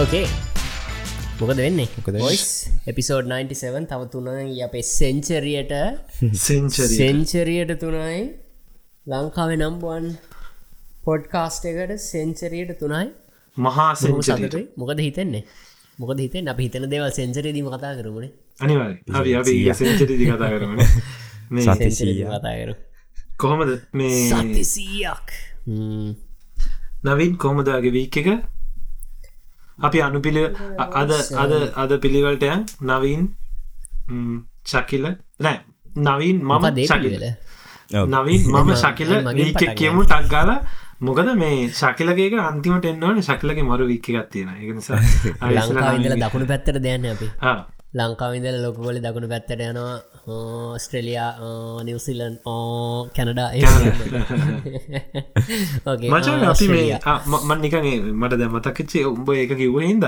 ඕකේ මොකද වෙන්නේ? ොයිස් එපිසෝඩ් 97 තව තුනයි අපේ සෙන්චරියට සෙන්චරි සෙන්චරියට තුනයි. ලංකාවේ නම්බුවන් පොඩ්කාස්ට එකට සෙන්චරියට තුනයි. මහා සතුටුයි. මොකද හිතෙන්නේ? මොකද හිතෙන් අප හිතන දේවල් සෙන්චරේදීම කතා කරමුණේ අපි සෙන්චරිදි කතා කරන මේ සති සෙන්චරේදී සීයා. කතා කරු කොහොමද මේ සතිසීයක් නවින් කොහොමදගේ වීක් එක අපි අනුපිළි අද අද අද පිළිවලටයන් නවීන් ශකිල නෑ නවීන් මම ශකිල. ඔව්. නවීන් මම ශකිල පටන් කියමු ටක්ගාල මොකද මේ ශකිලගේ අන්තිමට එන්නවන ශකිලගේ මරු වික්ක ගත්තියෙන එක නිසා ලංකාවිදල දකුණු පැත්තර දයන්න අපි. ලංකාවිදල ලොකකොලි දකුණු පැත්තට යනවා ස්ට්‍රෙලියා නිවසිලන් ඕ කැනඩා මචන් ඒ මට දැ මතකච්චේ උඹ ඒක කිව්ව හින්ද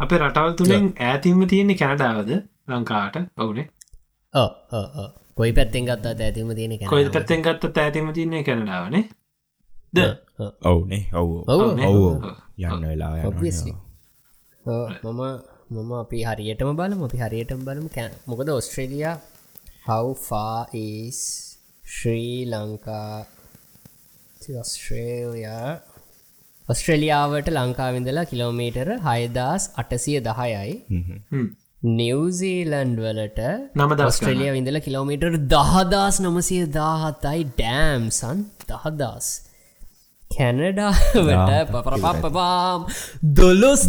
අපේ රටවල් තුළින් ඇතින්ම තියෙන්නේ කැනඩාවද ලංකාට ඔවුනේ කොයි පැත්තෙන් ගත්තා ඇතිම තියෙන කොයි පැත්තෙන් ගත්ත ඇතිම තියන්නේ කැනඩාවනේ ද ඔවුනේ ඔව් ඔව්, ඔව් ඔව්. යන්න වෙලා. මම මම අපි හරියටම බලම අපි හරියටම බලමු කෑ- මොකද Australia how far's Sri Lanka Australia ඔස්ට්‍රලියාවට ලංකාවිඳලා කිලෝමීටර හයදස් අටසිය දහයයි. නිවසීලන්ඩ් වලට නමදස් ඔස්ට්‍රලිය විඳල කිලෝමීටර් දහදස් නමසය දාහතයි ඩෑම්සන් දහදස්. කැනඩාවට පපරපපපාම් දොලොස්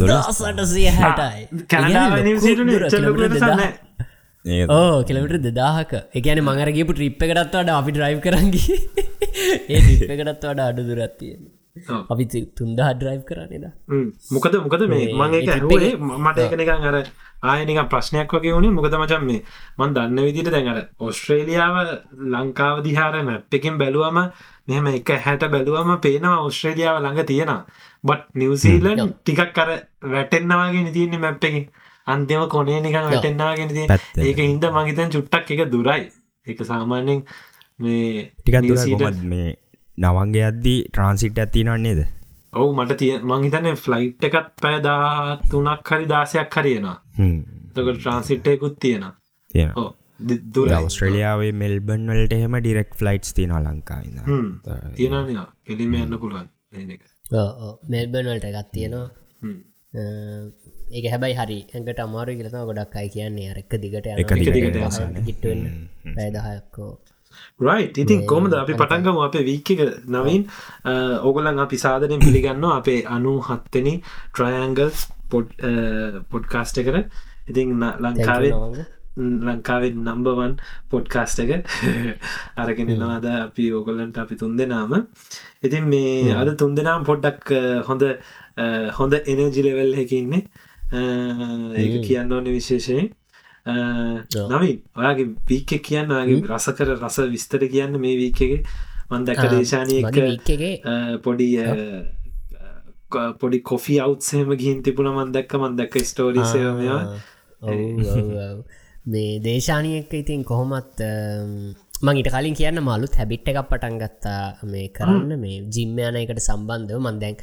හැටයි. කැනඩාව නිවසිීටන චල්ලුලසන්න ඒක ඕ කිලමිට දෙදාහක. එකන මඟරගේපු ට්‍රිප් එකටත්වාට අපි ඩ්‍රයිව් කරන්ගේ ඒ ට්‍රිප් එකටත්වාට අඩු දුරත්තියෙන් අපි තුන්දහ ඩ්‍රයිව් කරන්නේද මොකද මොකද මේ මං එක ඒ ඇරුවේ මට එක නිකන් අර ආයනික ප්‍රශ්නයක් වගේ වුණේ. මොකද මචන් මේ මන් දන්න විදිට දැන් අර ඔස්ට්‍රේලියාව ලංකාව දිහාර මැප් එකින් බැලුවම මෙහම එක හැට බැලුවම පේනවා ඔස්ට්‍රේලියාව ළඟ තියෙනවා. බට් නිවසීලන් ටිකක් කර වැටෙන්න්නවාගෙන තියන්නේ මැප් එකින් අන්තිම කොනේ නිකන් පැත්තට. ඒක හින්ද මහිතන් චුට්ටක් එක දුරයි. එක සාමාන්‍යෙන් මේ කොමත් මේ නවන්ගේ අද්දී ට්‍රන්සිට් ඇතිනන්නේද ඔවු මට තිය මංහිතන ෆ්ලයිට් එකත් පැදා තුනක් හරි දාසයක් හරියනවා තක ට්‍රන්සිට්ටයකුත් තියෙන තියෙන ඕ දුර අවස්ට්‍රලියාවේ මෙල්බන් වලට එහෙම ඩිරෙක් ෆ්ලයිට්ස් තින ලංකායින්න තියෙනනවා එලිම යන්න පුළුවන්. මෙල්බන් වලට එකත් තියෙනවා. හ්ම්. ඒක හැබයි හරි ඇඟට අමාරු කියලතම ගොඩක් අයි කියන්නේ. අරක්ක දිගට එක දිගට ගිට්ටුවෙන් පැදහයක්කෝ රයි් ඉතින් කොමද අපි පටන්ගම අපේ වීක එක නවින්. ඕගොලන් අපි සාධනයෙන් පිළිගන්න අපේ අනු හත්තනි ට්‍රයන්ගල් පොඩ් පොඩ්කාස්ට එකට. ඉතින් ලංකාවේ ලංකාවේ නම්බවන් පොඩ්කාස්ට එක අරගෙන නවාද අපි ඕගොල්ලන්ට අපි තුන් දෙනාම? ඉතින් මේ අද තුන් දෙනාම් පොඩ්ඩක් හොඳ හොඳ එනජි ලෙවල් එක ඉන්නේ. අ, ඒක කියන්න ඕන විශේෂයෙන් නවී ඔයාගේ වීක කියන්න ඔයාගේ රසකර රස විස්තර කියන්න මේ වීකගේ මන්දක දේශානයක වීකගේ පොඩි පොඩි කොෆි අවත්සේම ගිහින් තිබුණ මන්දක්ක මන්දක්ක ස්ටෝරිසයමයා මේ දේශානයක ඉතින් කොහොමත් මං ඉට කලින් කියන්න මලුත් හැබිට් එකක් පටන් ගත්තා මේ කරන්න මේ ජිම්්‍යයන එකට සම්බන්ධව මන්දැන්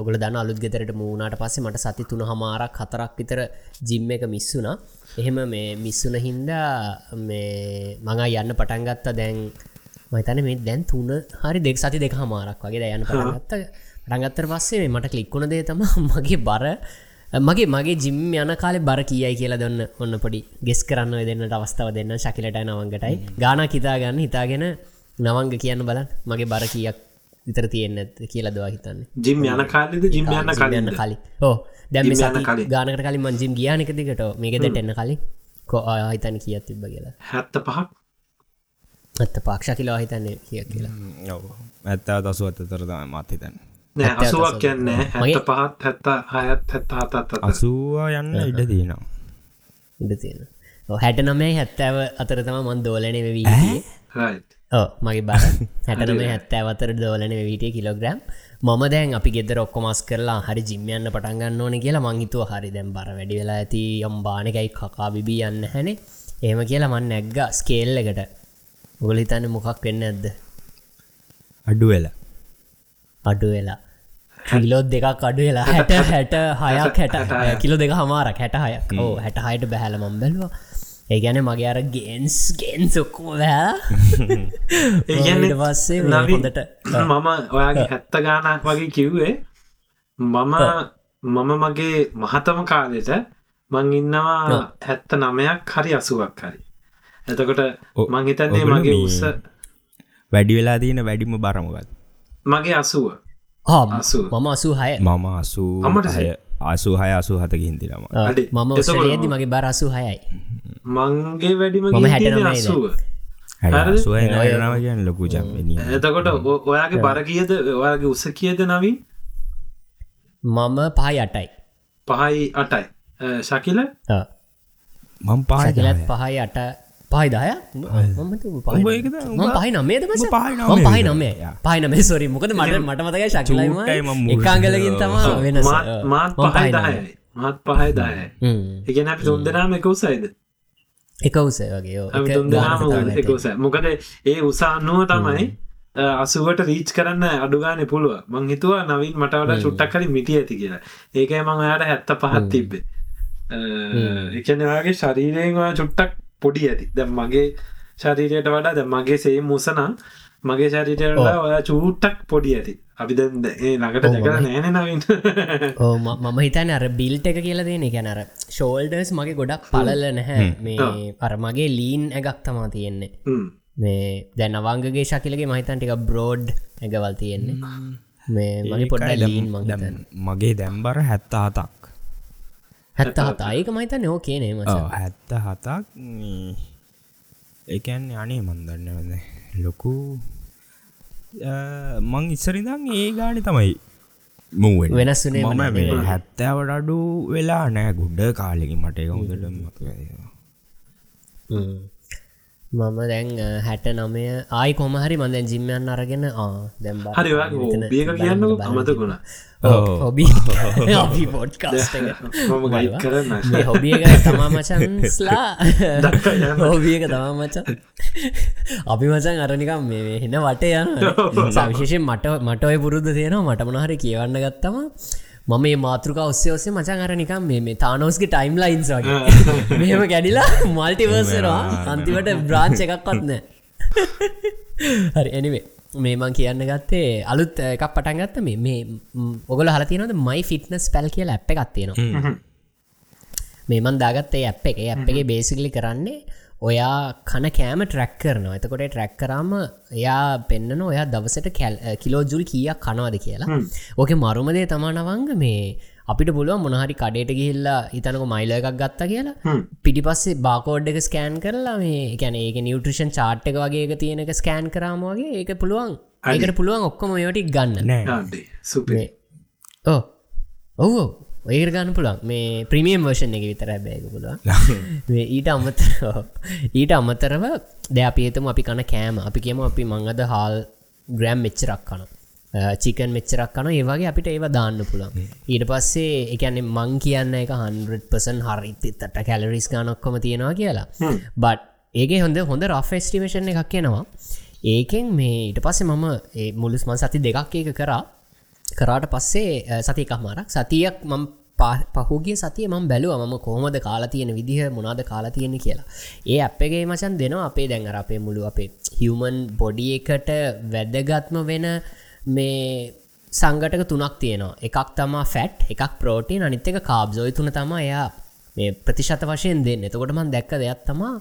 ඔගල දන්න අලුත් ගෙතරට මූුණට පස්සේ මට සති තුන හමාරක් හතරක් විතර ජිම්ම එක මිස්සුනා එහෙම මේ මිස්සුන හින්දා මේ මඟ යන්න පටන්ගත්තා දැන් මතන මේ දැන් තුන හරි දෙක් සති දෙක හමාරක් වගේ දැයන්න පටගත්ත රඟත්තර පස්සේ මට කලික්කුණ දේ තම මගේ බර. මගේ මගේ ජිම් යන කාලෙ බර කියයි කියලා දන්න ඔන්න පොඩි ගෙස් කරන්න දෙන්නට අවස්ථාව දෙන්න ශකිලට නවංගටයි. ගාන හිතාගන්න හිතාගෙන නවංග කියන්න බලන් මගේ බර කියක් විතර තියෙන්න කියලා දවා හිතන්නේ? ජිම් යන කාලෙද ජිම් යන්න යන්න කලින්ද? කලින්. ඕ දැම. ගානකට කලින් මංජිම් ගියානක දිකට මේක දෙට එන්න කලින්. කෝ හිතන කියත් තිබ්බ කියලා? හැත්ත පහක් ඇත්ත පාක්ෂ කිලෝ හිතන්නේ කිය කියලා? ඇත්තා දසු අත්තතර තම මත්හිතන්න අසුවක්. කියන්නේ හැත්ත පහත් හැත්තා හයත් හැත්ත හතත් අසුවා යන්න ඉඩ තියෙනවා. ඉඩ තියෙන හැට නමේ හැත්තෑව අතර තම මන් දෝලන වී මගේ බර. හැටනම හැත්තෑ අතර දෝලන විට කිලෝග්‍රම්. මම දැන් අපි ගෙදර ඔක්කොමස් කරලා හරි ජිම්යන්න පටන්ගන්න ඕන කියලා මංහිතුව හරි දැම් බර වැඩි වෙලා ඇති යම්බානකයි කකා බිබී යන්න හැනේ. ඒම කියලා මන්න නැග්ග ස්කේල් එකට. උගලිතන්න මොකක් වෙන්න ඇද්ද අඩු වෙලා අඩු වෙලා කිලෝ දෙකක් අඩු වෙලා හැට හැට හයක් හැට කිලෝ දෙක හමාරක්. හැට හයක්. ඕ හැට හයට බැහල මම් බැලවා ඒ ගැන මගේ අර ගෙන්ස් ගෙන් සොක්කෝ බෑ. ඒගැන පස්සේ නවින් හොඳට මම ඔයාගේ හැත්ත ගානක් වගේ කිව්වේ මම මම මගේ මහතම කාලෙට මං ඉන්නවා හැත්ත නමයක් හරි අසුවක් හරි. එතකොට මං හිතන්නේ මගේ උස වැඩි වෙලා තියෙන වැඩිම බරමගත් මගේ අසුව. මම අසු හය. මම අසු අම්මට අසු හය අසු තිරම අඩි. මම ඔස්ට්‍රේලියදි මගේ බර අසු හයයි මංගේ වැඩිම මම ගිහින් 69 තියෙන්නේ ද? අසුව හැ සුවය නරම කියන්න ලොකු ජම්පෙන එතකොට ඔයාගේ බර කියද? ඔයාගේ උස කියද නවින්? මම පහ යටයි පහයි අටයි. ශකිල. මං පාජලත් පහයි අට පහයි දය උඹ ඒකද? උඹ- පහයි නමේද මස උඹ පහයි නමේ. පහයි විතර. නමේ. යා. පහයි නමේ සොරි මොකද මට මට මතක මුල් එකංගලගින් තමා වෙනස. මාත් දහයයි මාත් පහයි දහයයි එකන අපි තුන්දනාම එක උසයිද? එක උසේ වගේ මොකද ඒ උසාන්නුව තමයි අසුවට රීච් කරන්න අඩුගාන පුළුව මං හිතුවා නවින් මට වඩ චුට්ටක් කලින් මිටිය ඇති කියලා. ඒකයි මං ඔයාට හැත්ත පහත් තිබ්බේ. එකනවාගේ ශරීරයෙන් චුට්ටක් පොඩි ඇති. දැ මගේ ශරීරයට වඩා දැ මගේ සේ මුසනම් මගේ ශරීරයට ඔයා චූට්ටක් පොඩි ඇති. අපි දැන් ඒ ළඟට දැකර නෑන නවින්. ඕ මම හිතන අර බිල්ට එක කියලා දෙන ගැනර ෂෝල්ඩර්ස් මගේ ගොඩක් පලල නැහැ. මේ අර මගේ ලීන් ඇගක් තමා තියෙන්නේ. හ්ම්. මේ දැන් අවංගගේ ශකිලගේ මහිතන් ටික බ්‍රෝඩ් ඇගවල් තියෙන්නේ. මේ මගේ පොඩ්ඩ ලීන් මං මගේ දැම්බර හැත්ත හතක් හැත්ත හතායක මහිතන් නෝ කියනේ මච හැත්ත හතක් එකන් අනේ මන්දන්න ලොකු මං ඉස්සරිදං ඒ ගානි තමයි මූුවෙන් වෙනස් වුණේ මම. මේ හැත්තෑවට අඩු වෙලා නෑ ගුඩ්ඩ කාලෙකි මට එක හොඳට මතක මම දැන් හැට නමය ආයි කොමහරි මඳැන් ජිම්මයන් අරගෙන ආ දැම් හරි කියන්න අමතකුණ හොබි අපි පොඩ්කාස්ට මම ගයි කරන්න හොබිය එක තමා මචන්ස්ලා හෝබියක තමා මචන් අපි මචන් අරනිකම් මේ හෙන වට යන සවිශේෂෙන් මට මට ඔය පුරුද්ධ තියෙනවා මට මනහරි කියවන්න ගත්තම මම මේ මාතෘක ඔස්සේ ඔස්සේ මචන් අර නිකම් මේ මේ තානෝස්ගේ ටයිම් ලයින්ස් වගේ මෙහෙම කැඩිලා මල්ටිවර්සරවා අන්තිවට බ්‍රාංච එකක්වත් නෑ හරි එනිවේ මේමං කියන්න ගත්තේ අලුත් එකක් පටන් ගත්ත මේ මේ ම්, ඔගොල හලතිනවද මයි ෆිට්නස් පැල් කියලා ඇප් එකක් තියෙනවා. මේමන් දාගත්තේ ඇප් එක. ඇප් එක බේසිකලි කරන්නේ ඔයා කන කෑම ට්‍රැක් කරනවා. එතකොට ට්‍රැක් කරාම එයා පෙන්න්නන ඔයා දවසට කැල් කිලෝ ජුල් කියක් කනවාද කියලා. ඕක මරුමදේ තමා නවංග මේ අපිට පුළුව මොනහරි කඩේට ගිහිල්ලා ඉතනක මයිල එකක් ගත්තා කියලා. පිටි පස්සේ බාකෝඩ් එක ස්කෑන් කරලා මේ ගැන ඒක නිියවට්‍රිෂන් චාට් එක වගේ එක තියෙනක ස්කෑන් කරාම වගේ ඒක පුළුවන්. ඒකට පුළුවන් ඔක්කොම යටික් ගන්න. නෑ. ඕ ඔව්. ඒර ගන්න පුළන් මේ ප්‍රමියම් වර්ෂන් එක විතර බෑග පුළුවන්. මේ ඊට අමතර ඊට අමතරව ද අපේතම අපි කන කෑම අපි කියම අපි මංගද හාල් ග්‍රෑම් මෙච්චරක් කන චිකන් මෙච්චරක් කන ඒවගේ අපිට ඒව දාන්න පුළන් ඊට පස්සේ එකන්නේ මං කියන්න එක 100පසන් හරිතිත්තට කැලරිස් ගනොක්කොම තියෙනවා කියලා. බට් ඒක හොඳ හොඳ රෆෙස්ටිමේෂන් එකක් කියනවා ඒකෙන් මේ ඊට පස්සේ මම ඒ මුලුස්මන් සති දෙකක් ඒක කරා. කරාට පස්සේ සති එකහමාරක් සතියක් මම පහුගේ සතිය ම බැලුව. ම කොහොමද කාලා තියෙන විදිහ මොනාද කාලා තියෙන කියලා. ඒ අපගේ මචන් දෙනවා. අපේ දැන්ගර අපේ මුළු අපේ හිවමන් බොඩි එකට වැදගත්ම වෙන මේ සංගටක තුනක් තියෙනවා. එකක් තමා ෆැට් එකක් ප්‍රෝටීන් අනිත් එක කාබ්සෝයි තුන තමා එයා මේ ප්‍රතිශත වශයෙන් දෙන්න. එතකොටමන් දැක්ක දෙයක් තමා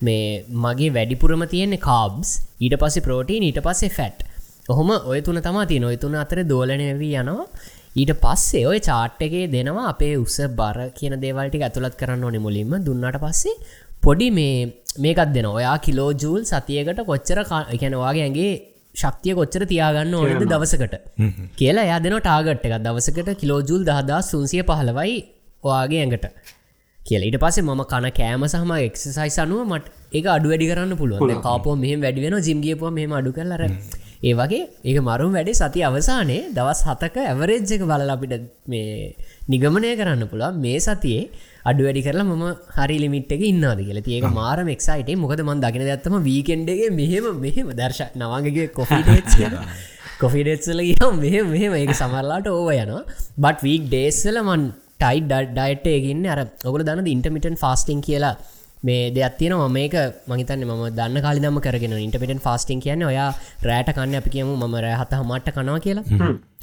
මේ මගේ වැඩිපුරම තියෙන්නේ කාබ්ස් ඊට පස්සේ ප්‍රෝටීන් ඊට පස්සේ ෆැට් ඔහොම ඔය තුන තමා තිය නොය තුන අතර දෝලනවී යනවා. ඊට පස්සේ ඔය චාට් එකේ දෙනවා අපේ උස බර කියන දේවල්ටි ඇතුළත් කරන්න ඕනෙ මුලින්ම. දුන්නට පස්සේ පොඩි මේ මේකත් දෙන ඔයා කිලෝ ජූල් සතියකට කොච්චර එකැනවාගේ ඇගේ ශක්තිය කොච්චර තියාගන්න ඕනද දවසකට? කියලා යා දෙන ටාගට් එකක්. දවසකට කිලෝජුල් දහදා සුන්සිය පහලවයි ඔයාගේ ඇඟට. කියලා. ඊට පස්සේ මම කන කෑම සහම එක්සසයිස් අනුව මට ඒක අඩු වැඩි කරන්න පුළුවන්. කාපෝ මෙහම වැඩිවෙන ජිම්ගියපුව මෙහම අඩු කරලර ඒ වගේ ඒක මරුම් වැඩි සති අවසානයේ දවස් හතක ඇවරේජ් එක බලල අපිට මේ නිගමනය කරන්න පුළුවන්. මේ සතියේ අඩු වැඩි කරලා මම හරි ලිමිට් එක ඉන්නද කියලා. ඒක මාරම එක්සයිට මොකද මන් දකින ඇත්තම වීකෙන්ඩගේ මෙහෙම මෙහෙම. දර්ශ නවාගේ කොෆිටේච් කොෆිඩෙත්සල මෙහ මෙහම ඒක සමරලාට ඕව යනවා. බට වීක් ඩේස්සල මන් ටයි් ඩයිට්ටයගන්න අර ඔගල දන්න ඉන්ටමිටන් ෆාස්ටිං කියලා? මේ දෙයක් තියෙන මේක මහිතන්න ම දන්න කාලිදම කරගෙන ඉන්ටමිටන් ෆාස්ටිං කියන්න ඔයා රෑට කන්න අපි කියමු ම රෑ හත හමට කනවා කියලා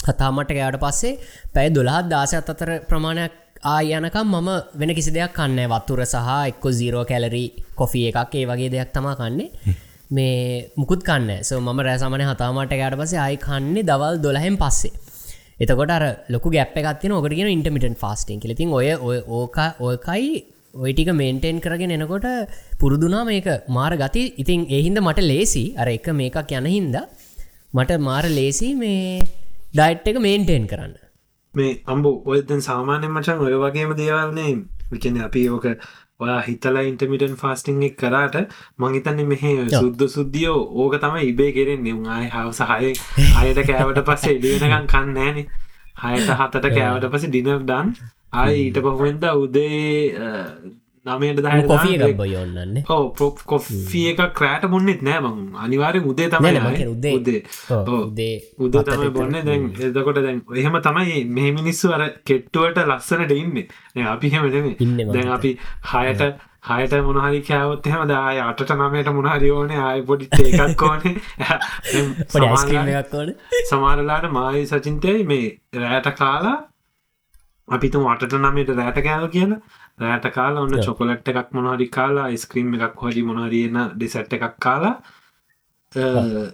හතාමට ගයාට පස්සේ පැයි දොලාත් දාසත් අතර ප්‍රමාණයක් ආයනකම් මම වෙන කිසි දෙයක් කන්න වත්තුර සහ එක්කො සීරෝ කැලරී කොෆිය එකක් ඒ වගේ දෙයක් තමා කන්නේ. මේ මුකුත් කන්න සෝ මම රෑසාමන හතාමට ගයාට පසේ ආයි කන්නේ දවල් දොලහෙන් පස්සේ. එතකොට අර ලොක ගැප් එකත්තින ඔකට කියෙන ඉන්ටමිටන් ෆාස්ටිං ලතින් ඔය ඕක ඕකයි ඔයටික මේන්ටේන් කරගෙන එනකොට පුරුදුනා මේක මාර ගති. ඉතින් එහින්ද මට ලේසි. අර එක මේකක් යන හින්ද මට මාර ලේසි මේ ඩයිට් එක මේන්ටේන් කරන්න. මේ අම්බු ඔයදැන් සාමාන්‍යෙන් මචන් ඔය වගේම දේවල්නේ විකන අපි ඕක ඔයා හිතලා ඉන්ටමිටන් ෆාස්ටිං එක් කරාට මංහිතන්නේ මෙහ සුද්ද සුද්දියෝ ඕක තම ඉබේ කෙරෙන්නේ. උන්ආය හවසහය අයට කෑවට පස්සේ එලිවෙනකම් කන්නෑනේ හයට හතට කෑවට පස ඩිනර් ඩන් ආය ඊට පහුවෙන්ද උදේ නමයට දහ කොෆිය ගබ යොන්නන්න ඕ කොෆිය එක ක්‍රෑට බොන්නෙත් නෑමං අනිවාරය උදේ තමයි උදේ. උදේ. උදේ තමයි බොන්න. දැන් එදකොට දැන් එහෙම තමයි මේ මිනිස්සු අර කෙට්ටුවට ලස්සනට ඉන්න. අපි හෙමටම ඉන්න දැන් අපි හයට හයට මොනහරි කෑවොත් එහෙම දාය අටට නමයට මොනහරි ඕනේ ආය පොඩි ඒකක් ඕනේ. සමාරලාට මායි සචින්තයයි මේ රෑට කාලා අපිතු අටට නමට රෑට කෑව කියලා රෑට කාලා ඔන්න චොකොලට් එකක් මොනහරි කාලා ස්ක්‍රීම් එකක් හොඩි මොනහරියන ඩිසට් එකක් කාලා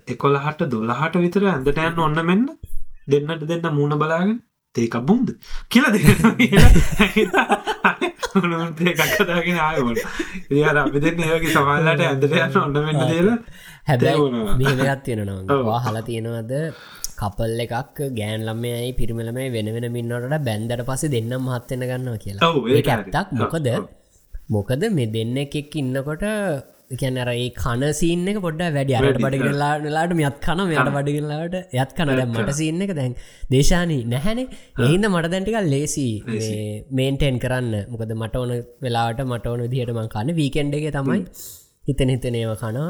එකොළහට දොල්ලහට විතර ඇඳට යන්න ඔන්න මෙන්න දෙන්නට දෙන්න මූුණ බලාගෙන තේකක් බුම්ද? කියල එකක්කදාගෙන ආයවල ඒ අපි දෙන්න ඒගේ සමල්ලට ඇඳට යන්න ඔන්න මෙන්න දේල හැබැයි මේකත් තියෙනවා හලා තියෙනවද කපල් එකක් ගෑන් ළමයයි පිරිමලමයි වෙන වෙන මින්නට බැන්දට පස දෙන්න මහත්වෙන ගන්නවා කියලා. ඇත්තක් මොකද? මොකද මේ දෙන්න එකෙක් ඉන්නකොට කැනර ඒ කන සින්න එක පොඩ්ඩ වැඩි. අරට බඩිගලාට මෙත් කන මෙයට බඩිගලාට යත් කන. මට සින්න එක දැන් දේශානී නැහැනේ. එහින්ද මට දැන්ටිකල් ලේසි මේන්ටෙන් කරන්න. මොකද මට ඕන වෙලාට මට ඕන විදිහටම කන්න. වීකෙන්ඩ් එක තමයි හිතන හිතනේව කනවා.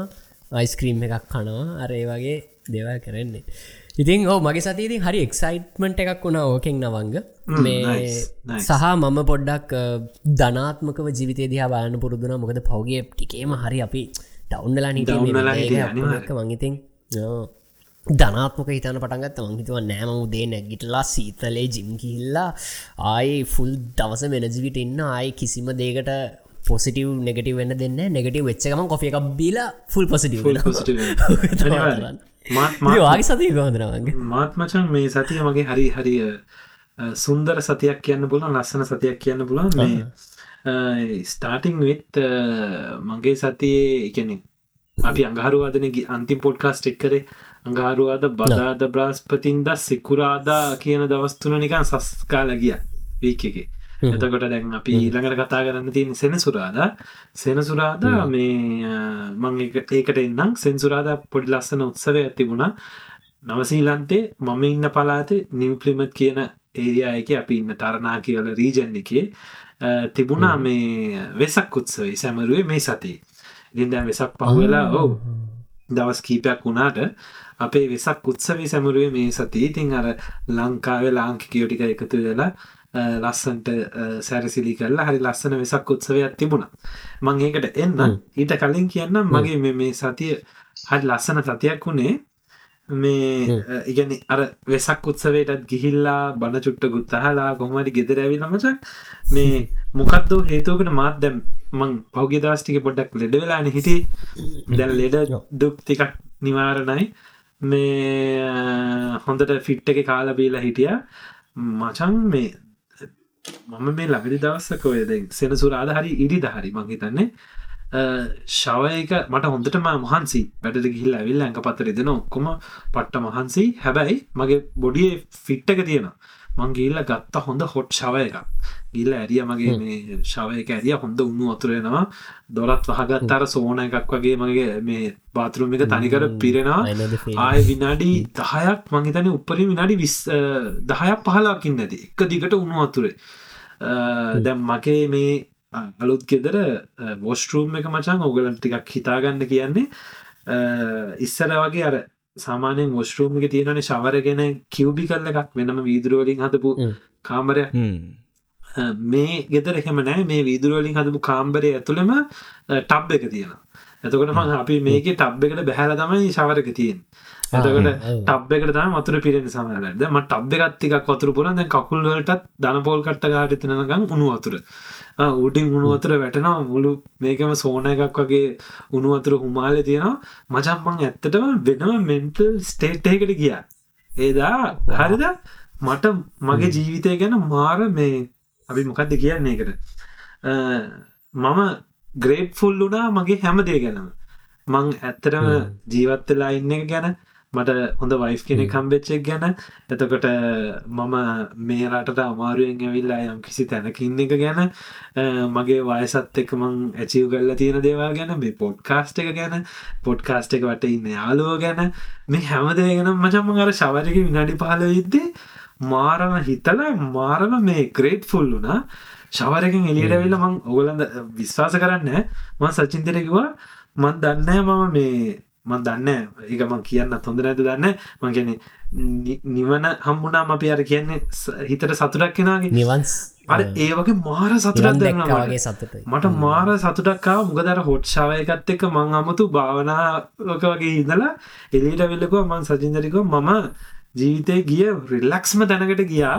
අයිස්ක්‍රීම් එකක් කනවා. අරේ වගේ දෙවල් කරන්නේ ඉතින් ඕ මගේ සතිීතින් හරි එක්සයිට්මට එකක් වුණා ඕකෙන් නවංග. මේ සහ මම පොඩ්ඩක් ධනාත්මක ජීවිතය දිහා බාන පුරුදුන මොකද පවගේ ටිකේම හරි අපි ටවන්්ලා නිට මංගිතින් ධනාත්මක හිතන පටන්ගත් මංහිතුව නෑම උදේ නැගිටලා සීතලේ ජිම් කිහිල්ලා ආයි ෆුල් දවස වෙනජවිට ඉන්න ආයි කිසිම දේකට පොසිටව නෙගටව වෙන්න දෙන්න නෙගටව වෙච්චකම කොෆිය එකක් බීලා ෆුල් පොසිටව වාගේ සතිය ගොදරවගේ මාත් මචන් මේ සතිය මගේ හරි හරිය සුන්දර සතියක් කියන්න පුලන් ලස්සන සතියක් කියන්න පුලන් මේ ස්ටාටිං විත් මගේ සතියේ එකනෙ අපි අඟහරුවාදන අන්තිම් පොඩ්කාස්ට් එක් කරේ. අඟහරුවාද බදාද බ්‍රාස්පතින් ද සිකුරාදා කියන දවස්තුන නිකන් සස්කාල ගිය වීක එක එතකොට දැන් අපි ඊළඟට කතා කරන්න තියෙන සෙනසුරාද. සෙනසුරාදා මේ මං ඒකට එන්නම්. සෙන්සුරාද පොඩි ලස්සන උත්සවය ඇතිබුණා නවසීලන්තේ මම ඉන්න පලාත නිවපලිමත් කියන ඒරියායක අපි ඉන්න තරනා කියල රීජන් එකේ තිබුණා මේ වෙසක් උත්සවේ සැමරුවේ මේ සති ඉතින් දැන් වෙසක් පහුවෙලා ඔවු. දවස් කීපයක් වුණාට අපේ වෙසක් උත්සවී සැමරුවේ මේ සති ඉතින් අර ලංකාවේ ලාංකිකයෝටික එකතු වෙලා ලස්සන්ට සැරසිලි කරලා හරි ලස්සන වෙසක් උත්සවයක් තිබුණා. මං ඒකට එන්න ඊට කලින් කියන්නම් මගේ මේ සතිය හරි ලස්සන සතියක් වුණේ මේ ඉගැන අර වෙසක් උත්සවයටත් ගිහිල්ලා බණ චුට්ට ගුත්තහලා කොහමට ගෙදර ඇවි නමචක් මේ මොකක්දෝ හේතුවකට මාත් දැම් මං පෞගේ දස්ටික පොඩ්ඩක් ලෙඩ වෙලාන හිටි දැන් ලෙඩ දුක් තිකක් නිවාරණයි. මේ හොඳට ෆිට් එක කාල බීලා හිටිය. මචන් මේ මම මේ ලඟදි දවස්සක ඔයද සෙනසුරාද හරි ඉරි දහරි මංහිතන්නේ ශවයක මට හොඳටම මහන්සි වැඩට ගිහිල් ඇවිල් ඇඟ පත්තර දෙන ඔක්කොම පට්ට මහන්සි. හැබැයි මගේ බොඩිය ෆිට්ටක තියෙන මංගේල්ල ගත්ත හොඳ හොට් ශවය එක ගිල්ල ඇරිය මගේ මේ ශවයක ඇරිය හොඳ උන්නු අතුරෙනවා දොරත් වහගත්තර සෝන එකක් වගේ මගේ මේ බාතරුම් එක තනිකර පිරෙනවා. ආය විනාඩි දහයක් මංහිතන උපරි විනාඩි විස් දහයක් පහලාකින් නැති එක දිගට උුණු අතුරේ දැම් මගේ මේ අලුත් ගෙදර වෝස්ටරූම් එක මචන් ඔගලන් ටිකක් හිතාගන්න කියන්නේ. ඉස්සර වගේ අර සාමානයෙන් මොස්රූමික තියෙනන ශවරගෙන කිව්බි කල්ල එකක් වෙනම වීදුරුවලින් හතපු. කාමරය මේ ගෙදර එහෙම නෑ. මේ වීදුරුවලින් හදපු කාම්බරය ඇතුළම ටබ් එක තියෙන එතකොට මං අපි මේක ටබ් එකට බැහැල තමයි ශවරක තියෙන් එතකොට ඔව්. ටබ් එකට තම වතුර පිරෙන සමලද ම ටබ් එකත්තික වතුර පුරන් දැන් කකුල්වලටත් දනපෝල් කට්ට ගාටතිනකම් උණු වතුර. ආ, උඩින් උණු වතුර වැටෙනවා. මුළු මේකම සෝන එකක් වගේ උණු වතුර හුමාල තියෙනවා. මචම්මං ඇත්තටම වෙනම මෙන්ටල් ස්ටේට්යකට ගිය. ඒදා හරිද? මට මගේ ජීවිතය ගැන මාර මේ අපි මොකක්ද කියන්නේ එකට අ, මම ග්‍රේට් ෆුල් වුණා මගේ හැමදේ ගැනම. මං ඇත්තටම ජීවත්වෙලා ඉන්න එක ගැන මට හොඳ වයිෆ් කෙනෙ කම්බෙච්චෙක් ගැන. එතකොට මම මේ රටට අමාරුවෙන් ඇවිල්ලා යම් කිසි තැනකින්න එක ගැන මගේ වයසත් එක මං ඇචිව් කල්ල තියෙන දේවා ගැන මේ පොඩ්කාස්ට් එක ගැන පොඩ්කාස්ට් එක වට ඉන්න යාලුව ගැන මේ හැමදේ ගැන මචම්ම අර ශවරක විනාඩි පහල විද්දේ මාරම හිතලා මාරම මේ ග්‍රේට් ෆුල් වුනා ශවරකින් එලියට වෙල්ල මං ඔගලඳ විශ්වාස කරන්න මං සචින්තර කිවා මන් දන්න මම මේ මන් දන්න ඒක මං කියන්න හොඳ නැතු දන්න මං කියන නිවන හම්බුනාම අපි අර කියන්නේ හිතට සතුටක් කෙනගේ නිවන්ස් අර ඒ වගේ මාර සතුටක් නිවන් දැන්නවා මට. මාර සතුටක්කා මුගදර හොට්ෂාවයකත් එක්ක මං අමුතු භාවනාවක වගේ ඉඳලා එලිට වෙල්ලකෝ මං සජින්දරිකෝ මම ජීවිතය ගිය රිල්ලක්ස්ම තැනකට ගියා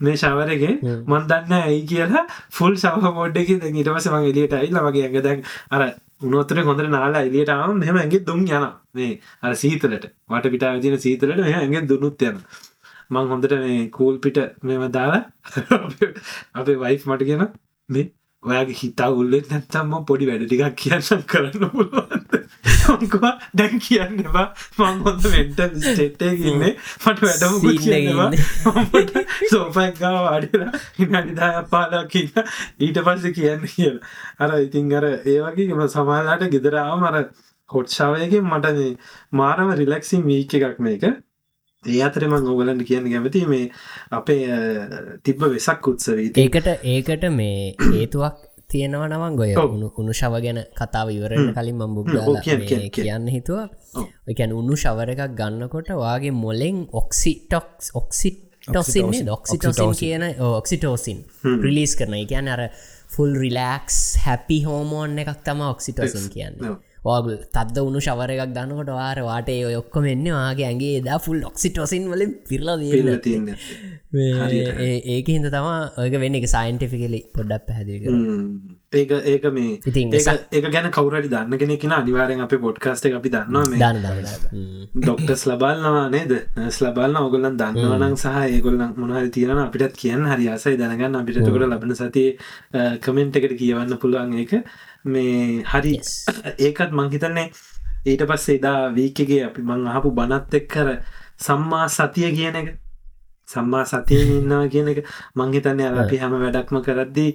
මේ ශවරගේ මන් දන්න ඇයි කියලා. ෆුල් සව මොඩ්ඩක ඉටවස මං එලියට ඇයිල්ල වගේ ඇඟ දැන් අර උනොත්තර හොඳට නාලා එලියටාව මෙම ඇගේ දුම් යන මේ අර සීතලට. වට පිටා විදින සීතලට මෙ ඇගෙන් දුනුත් යන මං හොඳට මේ කූල් පිට මෙම දාලා අපේ වයිෆ් මට කියෙන මේ ඔයාගේ හිතා උල්ලෙත් නැත්තම්ම පොඩි වැඩ ටිකක් කියන්න කරන්න පුළුවන්ද? මංකවා දැන් කියන්න එපා. මං හොඳ වෙන්ට ස්ටෙට්ටයකින්නේ මට වැඩමුකුත් Scene එකේ කියන්නවා සෝපැක්ගා වාඩිලා හිනානිදාය පාලා කියන්න ඊට පස්ස කියන්න කියල. අර ඉතින් අර ඒවගේම සමාලාට ගෙදරාව මර හොට්ෂාවයකින් මට මේ මාරම රිලක්සින් වීක එකක් මේක ඒ අතර මං ඕගලන්ට කියන්න කැමති මේ අපේ තිබ්බ වෙසක් උත්සවී ඒකට ඒකට මේ හේතුවක් තියෙනවා නවන් ගොය. උුණු උුණු ශව ගැන කතාව ඉවරන්න කලින් මම් ඔව්, කියන්න, හිතුවා. එකැන උුණු ශවර එකක් ගන්නකොට වාගේ මොලෙන් ඔක්සිටොක්ස් ඔක්සිට් ටොසින්නේ ඩොක්සිටෝසින් කියන ඔක්සිටෝසින් ප්‍රිලිස් කරන එකන අර ෆුල් රිලක්ස් හැපි හෝමෝන් එකක් තම ඔක්සිටෝසින් කියන්න. වාගල් තද උුණු ශවර එකක් දන්නකොට වාර වාට ඔක්කොම එන්න වාගේ ඇගේ දා ෆුල් ඔක්සිටෝසින් වලින් පිරලා ඒක හිද තම ඔයක වෙන්න. එක සයින්ටිෆිකලි පොඩ්ඩක් පැහැදික ඒක ඒක මේ ඉතින් ඒක ගැන කවරට දන්න කෙනෙකින අනිවාරෙන් අප පොඩ්කාස්ට අපි දන්නවා ඩොක්ටස් ලබල්නවා නේද? නස් ලබල්න ඔගොලන් දන්නවනං සහ ඒගොල්ලන් මොනහරි තියෙන අපිටත් කියන්න හරි අසයි දැනගන්න. අපිටකොට ලබන සති කමෙන්ට් එකට කියවන්න පුළුවන් ඒක මේ හරි. ඒකත් මංහිතන්නේ ඊට පස්සේ එදා වීකගේ අපි මං අහපු බනත් එක් කර සම්මා සතිය කියන එක සම්මා සතියෙන් ඉන්නවා කියන එක මංහිතන්නේ අපි හැම වැඩක්ම කරද්දී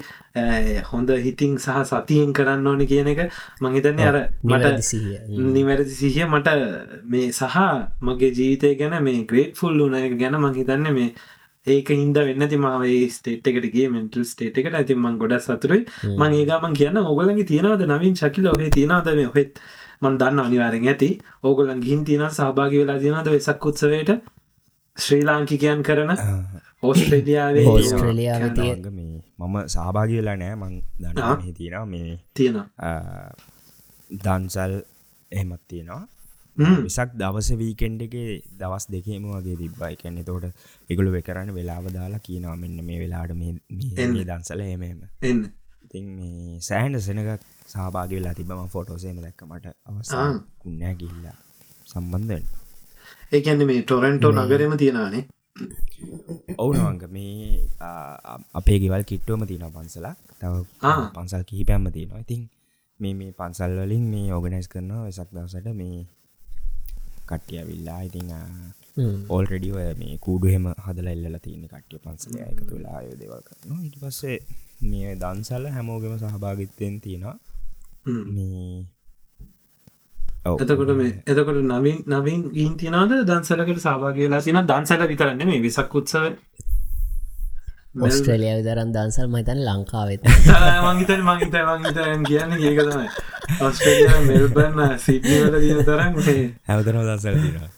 හොඳ හිතින් සහ සතියෙන් කරන්න ඕන කියන එක මංහිතන්නේ අර මට සිහිය. නිවැරදි සිහිය මට මේ සහ මගේ ජීවිතය ගැන මේ ග්‍රේට් ෆුල් වුන එක ගැන මංහිතන්න මේ ඒක හින්ද වෙන්න ති මාවේ ස්ටේට් එකටගේ මෙන්ටල් ස්ටේට් එකට. ඇති මං ගොඩ සතුරයි මං ඒකමන් කියන්න ඕගලගේ තියෙනවද? නවින් ශකිල ඔහේ තියෙනවද මේ ඔහෙත්? මන් දන්න අනිවාරෙන් ඇති. ඕගොලන් ගිහින් තියෙන සහභාගි වෙලා තියෙනවද වෙසක් උත්සවයට? ශ්‍රී ලාංකිකයන් කරන මේ මම සහභාගි වෙලා නෑ මං. දන්න තියෙනවා. මේ තියෙන දන්සල් එහෙමත් තියෙනවා හ්ම්. විසක් දවස වීකෙන්ඩ් එක දවස් දෙකේම වගේ තිබ්බයි කැනෙ තෝට එකගුල වෙකරන්න වෙලාව දාලා කියනවා මෙන්න මේ වෙලාට මේ දන්සල එමම එන්න. ඉතින් මේ සෑහන්ඩ සෙනක සහභාග වෙලා තිබම ෆොටෝසේම දැක්ක මට. අවසා ආ. කුන්නෑ ගිල්ලා සම්බන්ධෙන් ඒකන්න මේ ටොරන්ටෝ නගරම තියෙනවානේ. ඔවුනවංග මේ අපේ ගෙවල් කිට්ටුවම තියෙන පන්සලා තව. පන්සල් කිහිපැම්ම තියෙනවා. ඉතින් මේ මේ පන්සල් වලින් මේ ඕගනයිස් කරනවා වෙසක් දවසට මේ කට්ටිය විල්ලා ඉතිං ඕල්රෙඩිව මේ කූඩුහෙම හදල එල්ල තියන්න කට්ටිය පන්සල එකතු වෙලා අය දෙවල් කරනවා. ඉට පස්සේ මේ දන්සල්ල හැමෝගෙම සහභාගිත්තයෙන් තියෙනවා. හ්ම්. මේ. එතකොට මේ එතකොට නවින් නවින් ගීන් තියනද දන්සලකට සභාගලා තින දන්සල විතරන්න මේ විසක් උත්සව ඔස්ට්‍රලිය දරන් දන්සල් මතන් ලංකාවෙත මංහිතන් මංහිත මංහිතයන් කියන්න ඒක තමයි ඔස්ට්‍රේලිය මෙල්බන්න සිට්නිවල දින තරම් මේ හැවතරම දසල තිෙනවා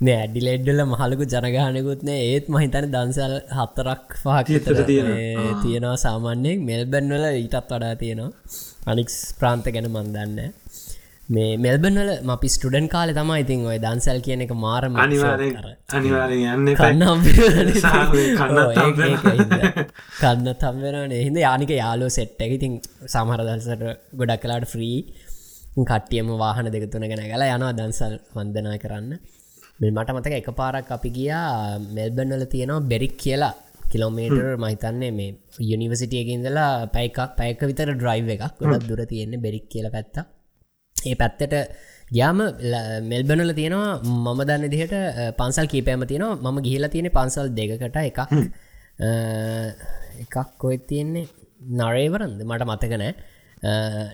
නෑ ඇඩිලෙඩ්ඩල මහලකු ජනගානකුත්නේ ඒත් මහිතන දන්සල් හත්තරක් විතර පහක් තියෙනවා. තියෙනවා සාමාන්‍යයෙන් මෙල්බැන් වල ඊටත් වඩා තියෙනවා අනික් ප්‍රාන්ත ගැන මන්දන්න මේ මෙල්බන්වල අපි ස්ටඩන් කාල තමයි ඉතින් ඔය දන්සල් කියන එක මාරම අනිවාරෙන් අනිවාරෙන් යන්න කන්නම් කන්න තම්වෙන හිද යානික යාලෝ සෙට් එක ඉතින් සමහර දල්සට ගොඩක් කලාට ෆ්‍රී කට්ටියම වාහන දෙකතුන ගැන ගලා යනවා දන්සල් වන්දනා කරන්න. මේ මට මතක එක පාරක් අපි ගියා මෙල්බන්වල තියෙනවා බෙරික් කියලා කිලෝමේටර් මහිතන්නේ මේ යුනිවසිටියකින්දලා පැයිකක් පැයක විතර ඩ්‍රයිව් එකක්. ගොඩක් දුර තියෙන්නේ බෙරික් කියල පැත්තා ඒ පැත්තට ගයාම මෙල්බනල තියෙනවා මම දන්න දිහට පන්සල් කීපෑම තියෙනවා. මම ගිහිලා තියෙන පන්සල් දෙකට එකක්. එකක් කොයි තියෙන්නේ නරේවරන්ද? මට මතකනෑ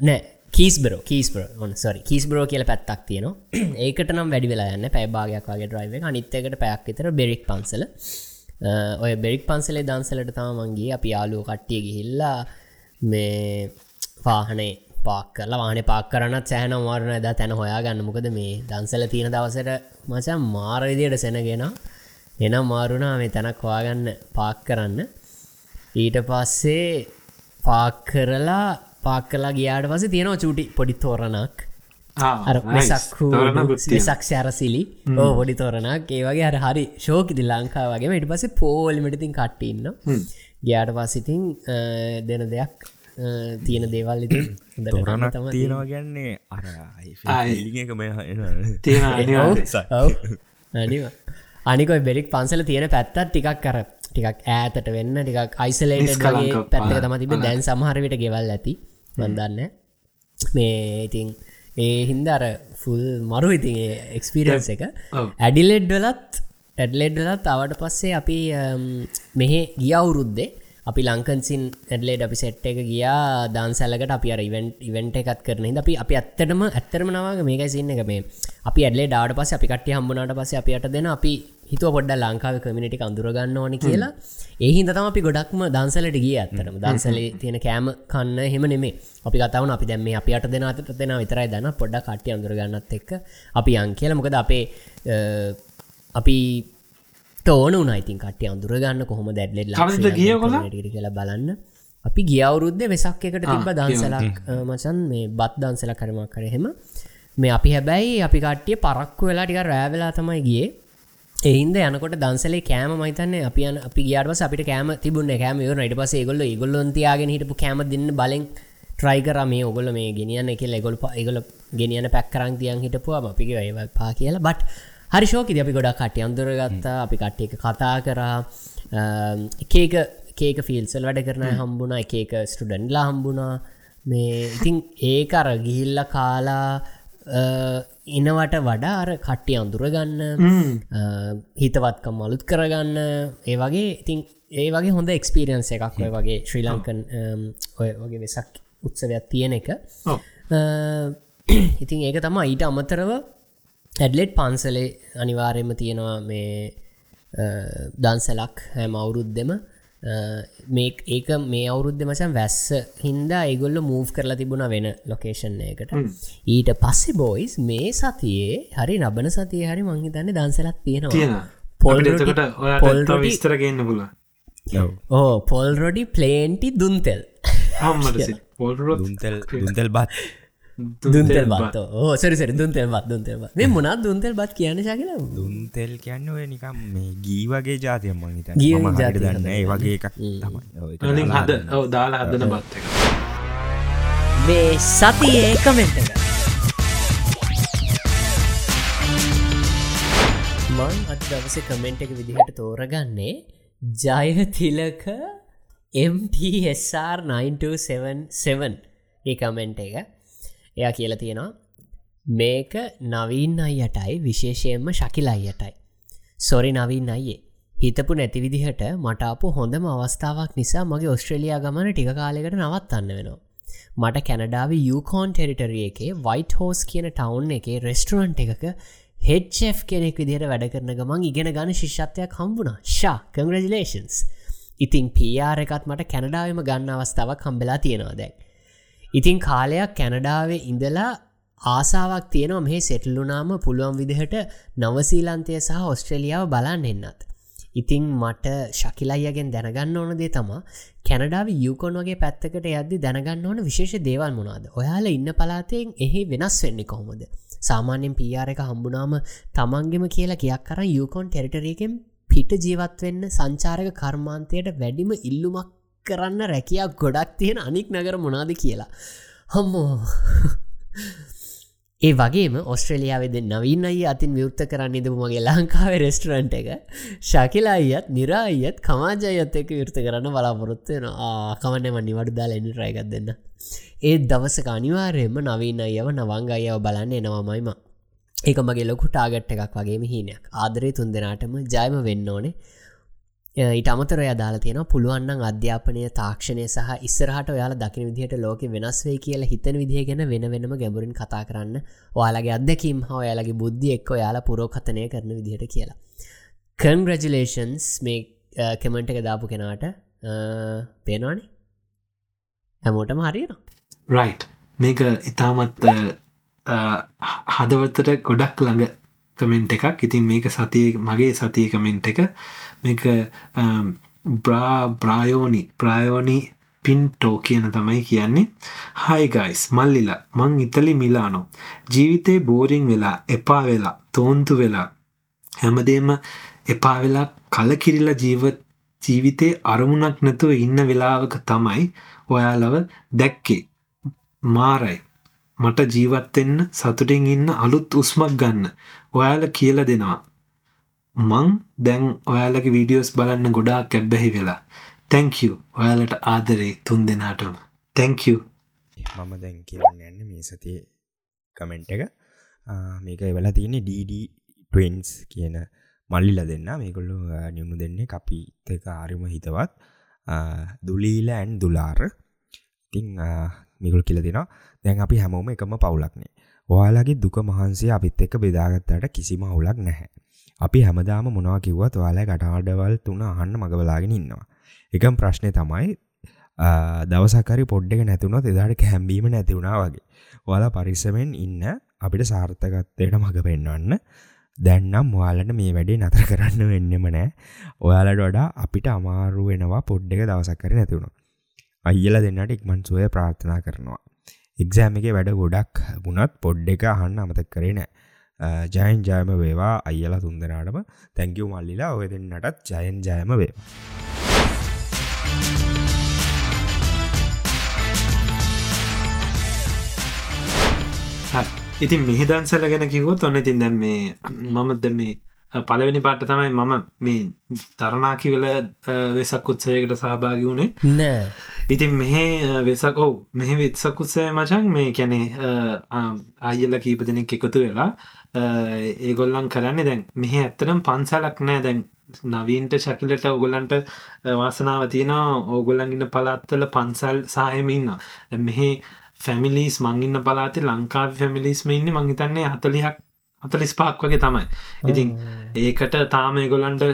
නෑ. කීස්බරෝ කීස්බර. සොරි කීස්බරෝ කියල පැත්තක් තියෙනවා. ඒකට නම් වැඩි වෙලා යන්න. පැබාගයක් වගේ ඩ්‍රයිව අනිත්තකට පැයක් විතර බෙරික් පන්සල. ඔය බෙරික් පන්සලේ දන්සලට තම මන්ගේ අපි යාලුව කට්ටිය ගිහිල්ලා මේ වාහනේ පාක් කරලා වාන පාක් කරන්නත් සෑන මාරණ ඇද තැන හොයා ගන්න මොකද මේ දන්සල තියෙන දවසට මචන් මාරවිදියට සෙනගෙන එනම් මාරුණා මේ තැනක් හොයාගන්න පාක් කරන්න. ඊට පස්සේ පාක් කරලා පාක් කලා ගියාට පස තියෙනවා චූටි පොඩි තෝරණක්. සැරසිලි ඕ පොඩි තෝරණක්. ඒවගේ අර හරි ශෝකිති ලංකා වගේ ට පස පෝල්මිටිතින් කට්ටඉන්න ගයාට පසිතින් දෙන දෙයක් තියෙන දේවල් තොරණක් තමයි තියෙනවා ගැන්නේ අර ආයි. එක මේ. අනිකොයි බෙරික් පන්සල තියෙන පැත්තත් ටිකක් කර ටිකක් ඈතට වෙන්න ටිකක් අයිසලේට පැත්ත. තම තිබ දැන් සමහරවිට ගෙවල් ඇති. මන්දන්න මේ ඉතින් ඒ හින්දර ෆුල් මරු ඉතින් එක්ස්පිරන්ස් එක. ඔව්. ඇඩිලෙඩ්වලත් ඇඩ්ලෙඩ්ලත් අවට පස්සේ අපි මෙහෙ ගිය අවුරුද්දේ අපි ලංකන්සින් ඇඩලේඩ අපි සෙට් එක ගියා දාන්සැලකට අපි අර ඉවෙන්ට ඉවෙන්ට එකත් කරන හිද අපි අපි ඇත්තටම ඇත්තරම නවාගේ මේකයි සින්න එක. මේ අපි ඇඩලේ ඩාට පස අපි කට්ටිය හම්බුණට පස අපිට දෙන අපි හිතුව පොඩ්ඩ ලංකාව කමිනිටි අඳුරගන්න ඕන කියලා. ඒහින්ද තම අපි ගොඩක්ම දන්සලට ගිය ඇත්තරම දන්සලේ තියෙන කෑම කන්න හෙම නෙමේ අපි කතාවන අපි දැම අපි අට දෙන අතට දෙෙන විතරයි දන්න පොඩ්ඩ කට්ටිය අඳුරගන්නත් එක්ක අපි අන් කියල. මොකද අපේ අ, අපි තෝන උනයිතින් කට්ටිය අඳුරගන්න කොහොම කවද්ද ගිය? කියලා බලන්න. අපි ගියවුරුද්ධ වෙසක් එකට තිබ දන්සලක් මචන් මේ බත් දන්සල කරමක් කරහෙම මේ අපි හැබැයි අපි කට්ටිය පරක්කු වෙලා ටික රෑවෙලා තමයි ගියේ. එහින්ද යනකොට දන්සලේ කෑම මයිතන්න අපි යන අපි ගියාටවස අපිට කෑම තිබුණ කෑම යන ට පස ගොල්ල ගොල්ලොන්තියාගෙන හිටපු කෑම දෙන්න බලෙන් ට්‍රයිකර මේ ඔගොල මේ ගෙනියන්න එක එගොල් ඒගොල ගෙනියන පැක්කරන් තියන් හිටපුවා. අපික ඒව පා කියලා. බට් හරි ශෝකි අපි ගොඩක් කට්ටි අන්දුරගත්තා අපි කට්ටිය එක කතා කරා. එකක කේක ෆිල්සල් වැඩ කරන හම්බුණ එකක ස්ටඩන්ලා හම්බුණා. මේ ඉතින් ඒක අර ගිහිල්ල කාලා අ, ඉනවට වඩා අර කට්ටිය අඳුරගන්න හිතවත්කම් අලුත් කරගන්න. ඒ වගේ ඉතින් ඒ වගේ හොඳ එක්ස්පිරියන්ස එකක් ඔය වගේ ශ්‍රී ලංකන් ඔය වගේ වෙසක් උත්සවයක් තියෙන එක. ඉතින් ඒක තම ඊට අමතරව ඇඩ්ලෙට් පන්සලේ අනිවාර්යම තියෙනවා මේ දන්සලක් හැම අවුරුද්දෙම. මේ ඒක මේ අවුරුද්ධ මචන් වැස්ස හින්දා ඒගොල්ල මූව් කරලා තිබුණ වෙන ලොකේෂන් එකට ඊට පස්සෙ බෝයිස් මේ සතියේ හරි නබන සතිය හරි මංහිතන්න දන්සලක් තියෙනවා. තියෙන පොල් එතකොට පොල් ඕ පොල් රොඩි ප්ලේන්ටි දුන්තෙල්. දුන්තෙල් බත් දුන්තෙල් බත්. ඕ සරිසර දුන්තෙල් බත් දුන්තෙල් බත් මේ මොනත් දුන්තෙල් බත් කියන ශකල දුන්තෙල් කියන්න ඔය නිකම් මේ ගී වගේ ජාතිය මහිත ගී ම ජාතිය දන්න ඒ වගේ එකක් තමයි. ඔය ඒක ලින් දාලා හද දාලා හදන බත් එක. මේ සතියේ කමෙන්ට එක. මං අත් දවස කමෙන්ට් එක විදිහට තෝරගන්නේ ජයතිලක MTSR9277 ඒ කමෙන්ට් එක එයා කියලා තියෙනවා මේක නවීන් අයටයි විශේෂයෙන්ම ශකිල අයටයි. සොරි නවීන් අයේ හිතපු නැතිවිදිහට මටාපු හොඳම අවස්ථාවක් නිසා මගේ ඔස්ට්‍රලියයා ගමන ටික කාලෙකට නවත්තන්න වෙනවා. මට කැනඩාව යුකෝන් ටෙරිටරිය එකේ වයිට හෝස් කියන ටවුන් එකේ රෙස්ටරන්ට් එකක හෙච්ච් කෙනෙක් විදිහට වැඩ කරන ගමන් ඉගෙන ගන ශිෂ්‍යත්වයක් හම්බුණා. ශා කංග්‍රජලේෂන්ස් ඉතින් පR එකත් මට කැනඩාවම ගන්න අවස්ථාවක් හම්බෙලා තියෙනවා දැන්. ඉතින් කාලයක් කැනඩාවේ ඉඳලා ආසාාවක් තියෙනවා මේ සෙටල්ලුනාම පුළුවන් විදිහට නවසීලන්තය සහ ඔස්ට්‍රලියාව බලන්න එන්නත්. ඉතිං මට ශකිලයියගෙන් දැනගන්න ඕන දේ තමා. කැනඩාව යුකොන් වගේ පැත්තකට යද්දි දැනගන්න ඕන විශේෂ දේවල් මොනාද ඔයාල ඉන්න පලාතයෙන් එහි වෙනස් වෙන්නේ කොහොමද? සාමාන්‍යෙන් පියාර එක හම්බුනාම තමන්ගෙම කියලා කියක් කර යුකොන් ටෙරිටරයකෙන් පිට ජීවත් වෙන්න සංචාරක කර්මාන්තයට වැඩිම ඉල්ලුමක් කරන්න රැකයක් ගොඩක් තියෙන අනික් නගර මොනාද කියලා. හම්මෝ. ඒ වගේම ඔස්ට්‍රලියාවද නවීන අයි අතින් විවෘත්ත කරන්න ඉදපු මගේ ලංකාවේ රෙස්ටරන්ට් එක. ශකිලා අයත් නිරායත් කමාජයත් එක විෘත කරන්න බලාපොරොත්වයෙන ආකමන්නම නිවඩ දාල එන්න රයගත් දෙන්න. ඒත් දවසක අනිවාරයම නවීන අයව නවංග අයව බලන්න එනවාමයිම ඒක මගේ ලොකු ටාගට් එකක් වගේ හිනයක් ආදරේ තුන් දෙනාටම ජයම වෙන්න ඕනේ. ඊට අමතර යාදාලා තියෙන පුළුවන්න්න අධ්‍යාපනය තාක්ෂණය සහ ඉස්සරහට ඔයාලා දකින විදිහට ලෝක වෙනස් වේ කියලා හිතන විදිහ ගැන වෙන වෙනම ගැඹුරින් කතා කරන්න. ඔයාලගේ අදකීම් හා ඔයාලගේ බුද්ධිය එක්ක ඔයාලා පුරෝකතනය කරන විදිහට කියලා. කංග්‍රජලේෂන්ස් මේ කෙමෙන්ට් එක දාපු කෙනාට පේනවානේ? හැමෝටම හරින රයි් මේක ඉතාමත් හදවතට ගොඩක් ළඟ කමෙන්ට් එකක්. ඉතින් මේක සතිය මගේ සතිය කමෙන්ට් එක. මේක um, බ්‍රායෝනි ප්‍රායෝනි පින්ටෝ කියන තමයි කියන්නේ. හයිගයිස් මල්ලිලා මං ඉතලි මිලානෝ. ජීවිතේ බෝරිං වෙලා එපා වෙලා තෝන්තු වෙලා හැමදේම එපා වෙලා කලකිරිලා ජීවත් ජීවිතේ අරමුණක් නැතුව ඉන්න වෙලාවක තමයි ඔයාලව දැක්කේ. මාරයි. මට ජීවත්වෙන්න සතුටින් ඉන්න අලුත් උස්මක් ගන්න. ඔයාල කියල දෙනවා. මං දැන් ඔයාලගේ වීඩියෝස් බලන්න ගොඩාක් කැබ්බැහි වෙලා. තැංකු ඔයාලට ආදරේ තුන් දෙනාටම. තැංකු මම දැන් කියන්න යන්න මේ සතිය කමෙන්ට් එක. මේක වෙලා තියෙන්නේ ඩඩ ටන්ස් කියන මල්ලිල දෙන්න. මේකොල්ලු නියුණු දෙන්නේ කපි එක ආරිම හිතවත්. දුලීල ඇන් දුලාර. ඉතිං මිකුල් කියල දෙෙනවා. දැන් අපි හැමෝම එකම පවුලක්නේ ඔයාලගේ දුක මහන්සේ අපිත් එක්ක බෙදාගත්තට කිසිම හුලක් නැහැ. අපි හැමදාම මොනවා කිව්වත් ඔයාලා කටාඩවල් තුන අහන්න මගබලාගෙන ඉන්නවා. එකම් ප්‍රශ්නය තමයි දවසකරි පොඩ්ඩක නැතුනොත් එදාට කැම්බීම නැතිවුණා වගේ. ඔයාලා පරිස්සමෙන් ඉන්න අපිට සාර්ථකත්වයට මඟ පෙන්වන්න දැන්නම් ඔයාලට මේ වැඩේ නතර කරන්න වෙන්නම නෑ ඔයාලට වඩා අපිට අමාරු වෙනවා පොඩ්ඩක දවසක්කර නැතිවුණු. අයිල දෙන්නට ඉක්මන් සුවය ප්‍රාර්ථනා කරනවා. එක්සෑම එක වැඩ ගොඩක් වුණත් පොඩ්ඩ එක අහන්න අමතක් කරේ නෑ ජයන් ජයම වේවා. අයියලා තුන්දෙනටම තැංකිව් මල්ලිලා. ඔය දෙන්නටත් ජයන් ජයම වේ ඉතින් මිහිදන්සල ගැන කිවොත් ඔන්න ඉතින් දැම් මේ මමද මේ පලවෙනි පාට තමයි මම මේ තරනාකිවල වෙසක් උත්සයකට සහභාගි වුණේ. නෑ. ඉතින් මෙහෙ වෙසක් ඔව් මෙහෙ විත්සකුත්සය මචන් මේ කැනේ අයිල්ල කීප දෙනෙක් එකතු වෙලා ඒගොල්ලන් කරන්නේ දැන්. මෙහ ඇත්තනම් පන්සලක් නෑ. දැන් නවීන්ට ශකිලට ඔගොල්ලන්ට වාසනාව තියෙනවා. ඕගොල්ලන්ගන්න පලාත්වල පන්සල් සායම ඉන්න මෙහි ෆැමිලිස් මංගන්න පලාති ලංකා ෆැමිලිස්ම ඉන්න. මංහිතන්නේ හතලියක් හතලිස් පාක් වගේ තමයි. ඉතින් ඒකට තාම ගොලන්ට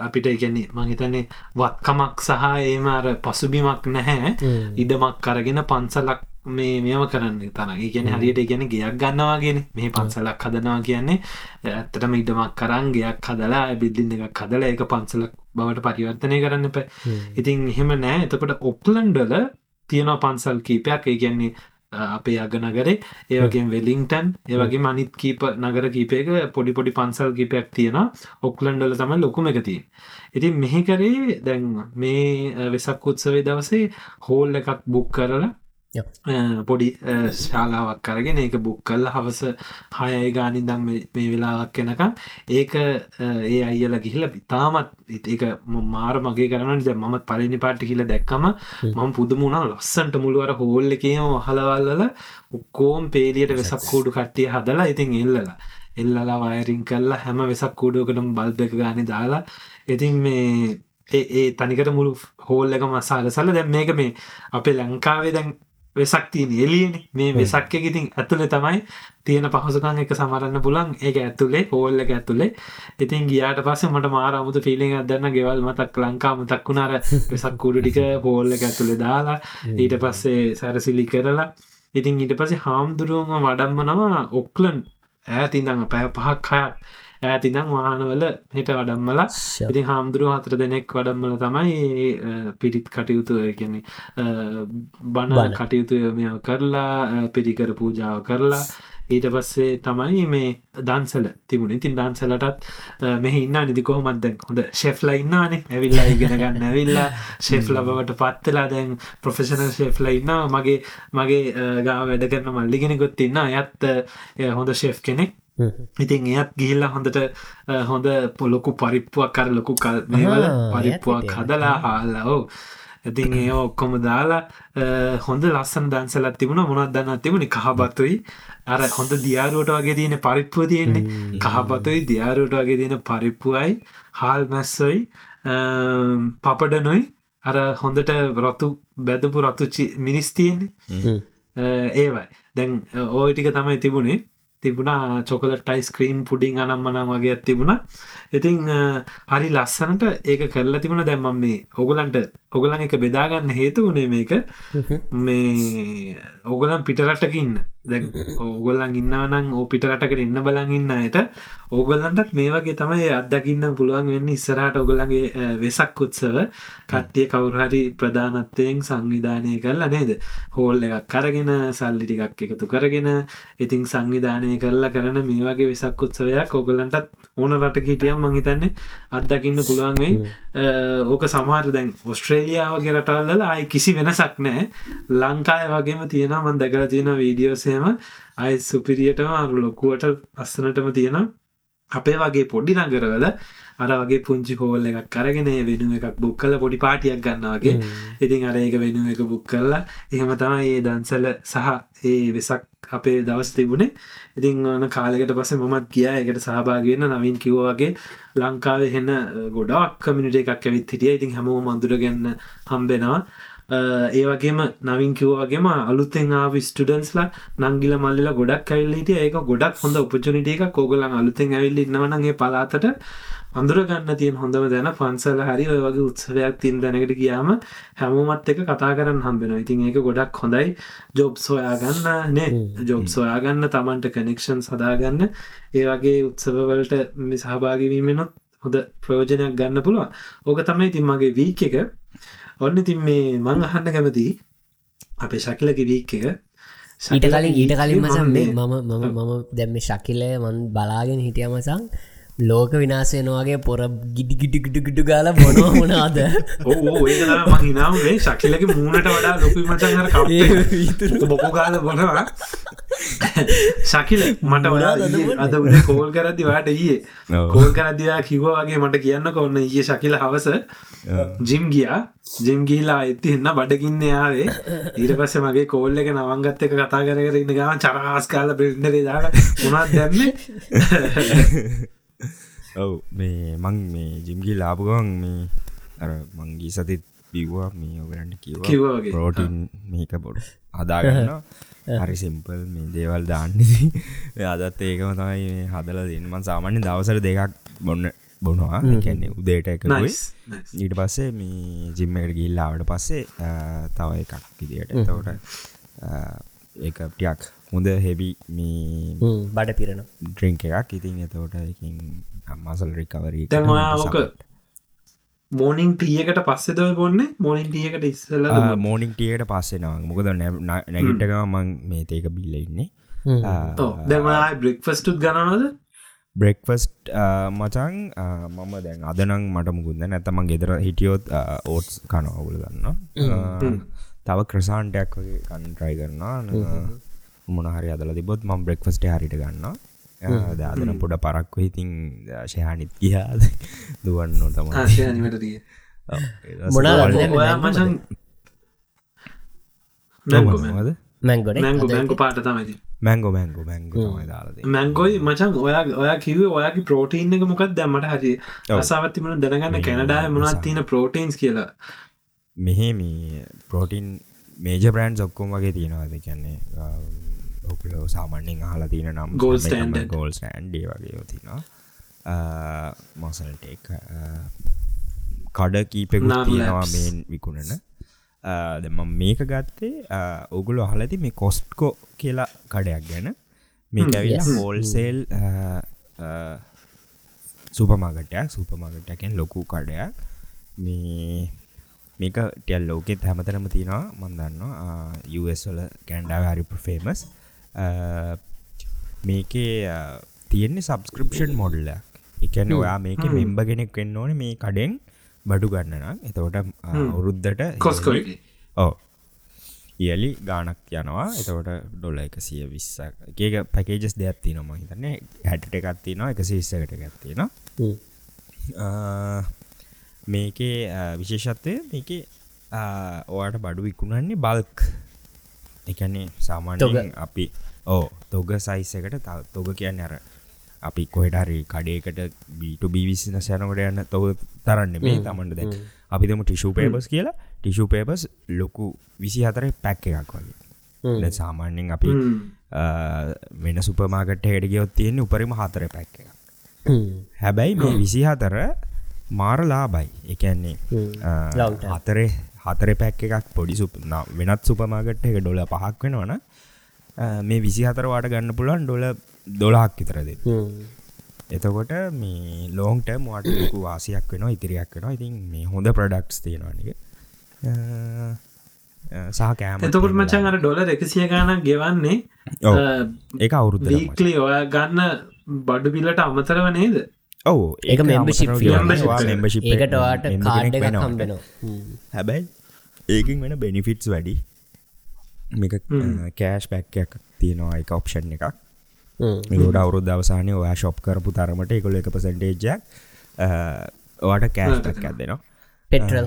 අපිට ඉගැන්නේ මහිතන්නේ වත්කමක් සහ ඒම අර පසුබිමක් නැහැ. ඉඩමක් කරගෙන පන්සලක් මේ මෙම කරන්න තන ගැන හරියට ගැන ගයක් ගන්නවාගෙන මේ පන්සලක් හදනවා කියන්නේ. ඇත්තටම ඉඩමක් කරන් ගයක් හදලා බිල්ලින්න එකක් හදලා එක පන්සලක් බවට පරිවර්තනය කරන්න පැ ඉතින් එහෙම නෑ. එතකොට ඔප්ලන්ඩල තියෙනවා පන්සල් කීපයක්. ඒ කියන්නේ අපේ අග නගරේ. ඒවගේ වෙලිංටන් ඒවගේ මනිත් කීප නගර කීපයක පොඩි පොඩි පන්සල් කීපයක් තියෙන ඔක්ලන්ඩල තම ලොකුම එකතිය ඉතින් මෙහි කරේ දැන් මේ වෙසක් උත්සවේ දවසේ හෝල් එකක් බුක් කරලා පොඩි ශාලාවක් කරගෙන ඒක බුක් කල්ල හවස හයයි ගානින් දම් මේ වෙලාවක් කෙනකම් ඒක ඒ අයිල ගිහිල ඉතාමත් ඒක මාර මගේ කරන මම පලනි පාටි කියල දැක්කම මම පුදුමුණා ලස්සන්ට මුළුවර හෝල්ල එකම හලවල්ලල ඔක්කෝම් පේලියට වෙසක් කූඩු කට්ටිය හදලා ඉතින් එල්ලලා. එල්ලලා වයරින් කල්ලා හැම වෙසක් කූඩුවකටම බල්බ එක ගානි දාලා ඉතින් මේ ඒ තනිකට මුළු හෝල් එක මසාල සල දැම් මේක මේ අපේ ලංකාවේ දැන් වෙසක් තියෙන එලියන මේ වෙසක් එක ඉතින් ඇතුළේ තමයි තියෙන පහසුකන් එක සමරන්න පුලන් ඒක ඇතුළේ හෝල් එක ඇතුළේ ඉතින් ගියාට පස්සේ මට මාර අමුතු ෆිලිං අදන්න ගෙවල් මතක් ලංකා මතක් වුණාර වෙසක් කුඩු ටික හෝල් එක ඇතුළේ දාලා ඊට පස්සේ සැරසිලි කරලා. ඉතින් ඊට පසේ හාමුදුරුවම වඩම්මනවා ඔක්ලන් ඈතිඳං පැය පහක් හයක් ඈතිදං වාහනවල හිට වඩම්මලා ඉතින් හාමුදුරුව හතර දෙනෙක් වඩම්මල තමයි පිරිත් කටයුතු කියන්නේ බණ කටයුතු මෙ කරලා පිරිකර පූජාව කරලා ඊට පස්සේ තමයි මේ දන්සල තිබුණ. ඉතින් දන්සලටත් මෙහ ඉන්න නිදි කොහොමත්ද හොඳ ශෙෆ්ල ඉන්නානේ. ඇවිල්ලා ඉගෙන ගන්න ඇවිල්ලා ශෙෆ් ලබවට පත්වෙලා දැන් ප්‍රොෆෙෂනල් ශෙෆ්ල ඉන්න මගේ මගේ ගාව වැඩ කරන මල්ලිගෙනෙකුත් ඉන්න. අයත් හොඳ ශෙෆ් කෙනෙක් ඉතින් එයත් ගිහිල්ල හොඳට හොඳ පොලොකු පරිප්පුවක් කර ලොකු මේවල පරිප්පුවක් හදලා හාල්ලා ඕ ඉතින් ඒ ඔක්කොම දාලා හොඳ ලස්සන දන්සලත් තිබුණ. මොනත් දන්න තිබුණි? කහබතුයි. අර හොඳ දියාරුවට වගේ තියෙන පරිප්පුව තියෙන්නේ. කහබතුයි දියාරුවට වගේ තියෙන පරිප්පුුවයි හාල් මැස්සොයි පපඩනොයි. අර හොඳට රොතු බැදපු රතුචි මිනිස් තියෙන්නේ. ඒවයි. දැන් ඕයිටික තමයි තිබුණේ තිබුණා චොකලට යිස්ක්‍රීම් පුඩිං අනම්මනම් වගේ තිබුණා. ඉතිං හරි ලස්සනට ඒක කරලා තිබුණ. දැම්මම් මේ ඔගලන්ට ඔගලන් එක බෙදාගන්න හේතු වනේ මේක. මේ ඔගලන් පිටරටකින්න දැ ඕගොල්ලන් ඉන්නවනම් ඕ පිටරටකට ඉන්න බලන් ඉන්න අයට ඕගොල්ලන්ටත් මේ වගේ තමයි අත්දකින්න පුළුවන් වෙන්න ඉස්සරහට ඔගොලන්ගේ වෙසක් උත්සව. කට්ටිය කවුරහරි ප්‍රධානත්වයෙන් සංවිධානය කරලා නේද? හෝල් එකක් කරගෙන සල්ලි ටිකක් එකතු කරගෙන ඉතිං සංවිධානය කරලා කරන මේ වගේ වෙසක් උත්සවයක් ඔගොල්ලන්ටත් ඕන රට හිටියම් මහිතන්නේ අත්දකින්න පුළුවන් වෙයි. ඕක සමහර දැන් ඔස්ට්‍රේලියාවගේ රටල්ල අයි කිසි වෙනසක් නෑ ලංකාය වගේම තියෙන මන් දැකල තියෙන වීඩියෝසේ වගේම අයි සුපිරියටම අරු ලොකුවට අස්සනටම තියෙන අපේ වගේ පොඩි නගරවල අර වගේ පුංචි හෝල් එකක් කරගෙන වෙනු එකක් බුක් කල පොඩි පාටියක් ගන්නවගේ ඉතින් අර ඒක වෙනු එක බුක් කරලා එහෙම තමයි ඒ දන්සල සහ ඒ වෙසක් අපේ දවස් තිබුණේ. ඉතින් ඕන කාලෙකට පස්සේ මමත් ගියා. එකට සහභාගවෙන්න නවින් කිව්වාගේ ලංකාවේ හෙන්න ගොඩක් කමිනිට එකක් ඇවිත් හිටිය. ඉතින් හැමෝ මඳුරගන්න හම්බෙනවා ඒ වගේම නවින් කිව්වාගේම අලුත්තෙන් ආව ස්ටඩන්ස්ලා නංගිල මල්ලිල ගොඩක් ඇල්ලිට ඒක ගොඩක් හොඳ උපචනිට එක කෝගලන් අලුතෙන් ඇවිල්ලි නවනගේ පලාතට අඳුරගන්න තියෙන් හොඳම දැන පන්සල හරි ඔය වගේ උත්සවයක් තින් දැනකට කියාම හැමෝමත් එක කතා කරන්න හම්බෙන ඉතින් ඒක ගොඩක් හොඳයි. ජොබ් සොයාගන්න නේ. ජොබ් සොයාගන්න තමන්ට කනෙක්ෂන් සදාගන්න ඒ වගේ උත්සවවලට සහභාගවීමෙනොත් හොඳ ප්‍රයෝජනයක් ගන්න පුළුවන්. ඕක තමයි තින් මගේ වීක එක ඔන්න ඉතින් මේ මං අහන්න කැමති අපේ ශකිලක වීක් එක ඊට කලින් ඊට කලින් මසම් මේ මම මම මම දැම්ම ශකිලය මන් බලාගෙන හිටිය මසං ලෝක විනාසයනවාගේ පොර ගිඩි ගිඩි ගිඩි ගිඩු ගාල බොන වනාද ඕ මහිනාව මේ ශකිලක මූුණට වඩා ලොකු මචන් බොකු ගාල බොනවා ශකිල මට වඩා අද උද කෝල් කරදදි වාට ඊයේ. කෝල් කරදදියා කිව්වාගේ මට කියන්න කොන්න ඒ ශකිල හවස. ජිම් ගියා. ජිම් ගීලා ඇති එන්න බඩකින්න යාවේ ඊට පස්ස මගේ කෝල්ල එක නවංගත් එක කතා කර ඉන්න ගම චරහස් කාල බෙන්ඩරේ දාල උනත් දැම්ම. ඔව් මේ මං මේ ජිම්ගී ලාපුගන් මේ අර මංගී සතිත් බිව්වා මේ ඔගරන්න කිව පෝටින් මේක බොඩු අදාගන්න හරි සිම්පල් මේ දේවල් දාන්නදී අදත් ඒකම තමයි හදල දෙන්නමන් සාමාන්‍ය දවසර දෙකක් බොන්න බොනවා. කැන්නේ උදේට එක ඊට පස්සේ මේ ජිම්මකට ගිල්ලාවට පස්සේ තව එකක් ඉදිට තවට ඒකටියක් හොඳ හෙබි මේ බඩ පිරෙන ඩ්‍රිංක එකක්. ඉතින් එතවට එකින් මසල් රිකවරී ඕක මෝනිින් ටියකට පස්සෙද බොන්න මෝනිින් ටියකට ඉස්සල මෝනිින් ටියට පස්සෙනවා මොකද නැගිටක මං මේ තේක බිල්ල ඉන්නේ. දැමයි බ්‍රෙක්ෆස්ටුත් ගනනද බ්‍රෙක්ෆස්ට් මචන් මම දැන් අදනං මට මුකුද නැතම ගෙදර හිටියෝත් ඕට්ස් කනවුල ගන්න තව ක්‍රසාන්ටයක් වගේ කන්ට්‍රයි කරන්නා මොනහරි අදල තිබොත් ම බ්‍රෙක්ෆස්ට හරිට ගන්නවා දාදන පොඩ පරක්ව ඉතින් ශයනිත් කියාද දුවන්න තම මොන මැංගොඩ මැංගු පාට තමයි මැංගෝ මැංගු මැංගු දාලද මැංගොයි මචන් ඔයා ඔයා කිව ඔයාගේ ප්‍රෝටීන් එක මොකක් දැමට හරි අසාවත්තිමන දැනගන්න. කැනඩාය මොනත් තියන ප්‍රෝටීන්ස් කියලා? මෙහෙ මේ ප්‍රෝටීන් මේජ බ්‍රන්් ඔක්කොම් වගේ තියෙනවාද කියන්නේ ඔකලෝ සාමන්‍යෙන් අහලා තියෙන නම් ගෝල් ගෝල් න්ඩේ වගේ තිනවා මසල්ට කඩ කීපෙකු තියෙනවා මේන් විකුණන. දෙම මේක ගත්තේ ඔගුලු අහලති මේ කොස්ට්කෝ කියලා කඩයක් ගැන. මේ ඇවිලා හෝල්සේල් සුපමාගටයක් සුපමාගටයකෙන් ලොකු කඩයක්. මේ මේක ටෙල් ලෝකෙත් හැමතරම තියෙනවා මන්දන්නවා වල කැන්ඩාව හරි ෆේමස් මේකේ තියෙන්නේ සබස්ක්‍රපෂන් මොඩල්ලයක් එකන ඔයා මේක මෙම්බ කෙනෙක් වෙන්න ඕන මේ කඩෙන් බඩු ගන්නනම් එතකොට අවුරුද්ධට කොස්කො ඕ ඉයලි ගානක් යනවා. එතකොට ඩොල එකසිය විස්සක් ඒක පැකේජස් දෙයක් තින ම හිතන්න. හැට එකත්ති නවා එක සිස්සකට ගත්තින මේකේ විශේෂත්වය මේක ඕට බඩු විකුණන්නේ බල්ක් එකන්නේ සාමාන්‍ය අපි ඕ තොග සයිස්සකට තොග කියන්න අර අපි කොහෙටරි කඩේකට බීට බිවිසින සැනකට යන්න තව තරන්න මේ තමන්ට දැ අපිතම ටිෂූ පේපස් කියලා. ටිෂූ පේපස් ලොකු විසි හතර පැක් එකක් වගේ. සාමාන්‍යෙන් අපි වෙන සුපමාගට හෙඩ ගයොත් තියෙන උපරිම හතර පැක් එක හැබැයි මේ විසි හතර මාර ලාබයි එකන්නේ හතරේ හතර පැක් එකක් පොඩි සුප වෙනත් සුපමාගට්ට එක ඩොල පහක් වෙනවන මේ විසි හතරවාට ගන්න පුළුවන් ඩොල දොලාක් විතරද එතකොට මේ ලෝන්ට මට වාසියක් වෙන ඉතිරියක් වෙන ඉතින් මේ හොඳ ප්‍රඩක්ස් තියෙනවානික සහ කෑම එතකොට මචන් අර ඩොල එකසිය ගාන ගෙවන්නේ ඒ අවුරුද්ධ ඔය ගන්න බඩු පිලට අමතරව නේද ඔවු ඒක මෙම්බශිප් මෙම්බශිප් ඒකට වාට කාඩ කම්බෙනවා හැබැයි ඒකින් වෙන බෙනිෆිටස් වැඩි. මේක කෑෂ් පැක්කයක් තියෙනවා එක ඔප්ෂන් එකක්. මේකට අවුරුද්ධ අවසානය ඔයා ශොප් කරපු තරමට එකොල එක පසන්ටේජයක් ඔට කෑස්ටක් ඇදෙනවා පෙටරල්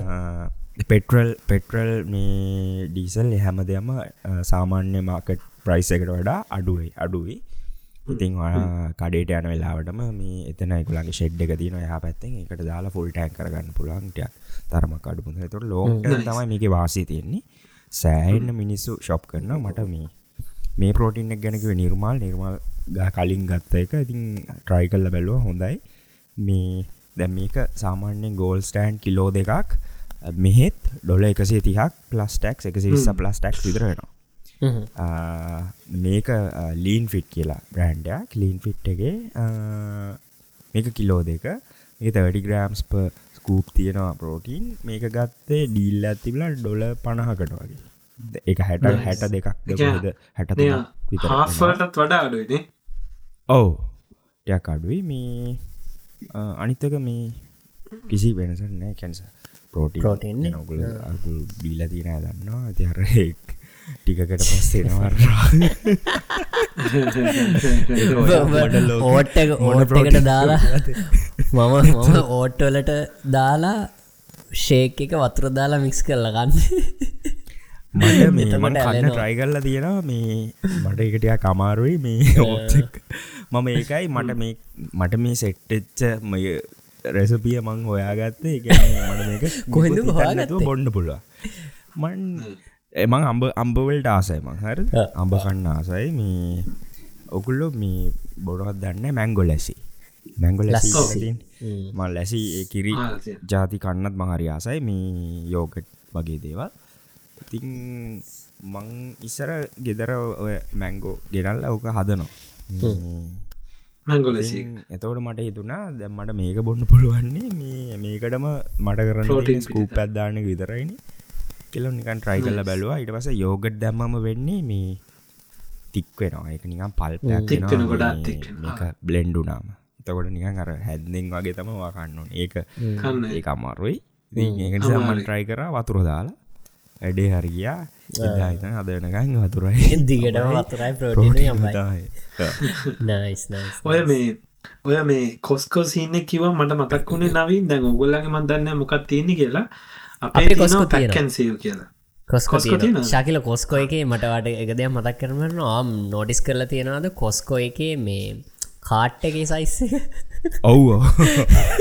පෙටරල් පෙටරල් මේ ඩීසල් හැම දෙයම සාමාන්‍ය මාකට් ප්‍රයිස් එකට වඩා අඩුවයි අඩුවයි ඉතින් කඩේට යන වෙලාවටම මේ එතන එකකුලගේ ෂෙඩ් එක තින හ පැත්තෙන් එකට දාලා ෆුල් ටෑන් කරගන්න පුළන්ටයක් තරම කඩුපුඳ තුර ලෝක තමයි මේක වාසී තියෙන්නේ. සෑන්න මිනිස්සු ශොප් කරන මට මේ මේ පෝටින්ක් ගැනකිව නිර්මාල්. නිර්මල් ගා කලින් ගත්ත එක. ඉතින් ට්‍රයි කල්ල බැලුව. හොඳයි. මේ දැ මේක සාමාන්‍යෙන් ගෝල් ස්ටෑන්් කිලෝ දෙකක්. මෙහෙත් ඩොල එකසේ තිහක් පලස්ටක් එකසි පලස්ටක් විදරෙනවා මේක ලීන් ෆිට් කියලා බ්‍රන්ඩයක් ලීන් ෆිට්ගේ මේක කිලෝ දෙක. ඒ තවැඩි ග්‍රෑම්ස් ප ස්කූප් තියෙනවා පෝටීන් මේක ගත්තේ ඩීල් ඇතිබල ඩොල පණහකට වගේ. එක හැට හැට දෙකක් හැට හාෆටත් වඩා අඩුවනේ ඔව්. ටයක් අඩුයි. මේ අනිත්තක මේ කිසි වෙනස නෑ. කැන්ස පෝටි ප්‍රෝටීන් ඔගුල අගුල් බීල තින දන්නවා ඇතිහර ටිකකට පස්සෙනවා ඕට්ට ඕට්කට දාලා මම මම ඕට්ටවලට දාලා ෂේක් එක වතුර දාලා මික්ස් කරල ගන්න. මට මේ මට කන්න ට්‍රයි කරලා තියෙනවා මේ මට එකටයා කමාරුයි මේ ඕච්චක් මම ඒකයි මට මේ මට මේ සෙට්ටච්ච මය රැසපිය මං හොයාගත්තේ. එක කොහෙද හොයාගත්තු? බොන්න පුළුව මන් එමං අම්බ අම්බවල්ට ආසයි මං. හර අම්බ කන්න ආසයි. මේ ඔකුල්ලො මේ බොඩොත් දන්න මැංගො ලැසි. මැංගො ලැසි මල් ලැසි කිරි ජාති කන්නත් මහරි ආසයි. මේ යෝගට් වගේ දේවල්. ඉතින් මං ඉස්සර ගෙදර ඔය මැංගෝ ගෙනල්ල ඕක හදනවා. එතවට මට හිතුනා දැම්මට මේක බොන්න පුළුවන්නේ. මේ මේකටම මට කරන්න ස්කූප ඇත්දාන්න විතරයින කෙලො නිකන් ට්‍රයි කල්ල බැලවා. ඉට පස යෝගට් දැම්මම වෙන්නේ මේ තික් වෙනවා. එක නිකම් පල්පයක් මේක බ්ලෙන්ඩුනාම එතකොට නිකන් අර හැද්දෙන් වගේ තම වාකන්න ඒක ඒ අමාරුයි. ඒකට සම්මන් ට්‍රයි කර වතුර දාලා. ඇඩේ හරියා. හිතන අදනකං වතුරයි. දිගට වතුරයි ප්‍රෝටීන ඔය මේ ඔය මේ කොස්කෝ සින්න කිව මට මතක් වුණේ නවින්. දැන් ඔගොල්ලගේ මන්දන්න මොකක් තියෙන කියලා අපේ කොස්කෝ පැකැන්සය කියලා. කොස්කෝ ශකිල කොස්කෝ එක මටවට එක දෙයක් මතක් කරන ආම් නෝටිස් කරලා තියෙනවාද? කොස්කෝ එක මේ කාට් එක සයිස්ස ඔව්ෝ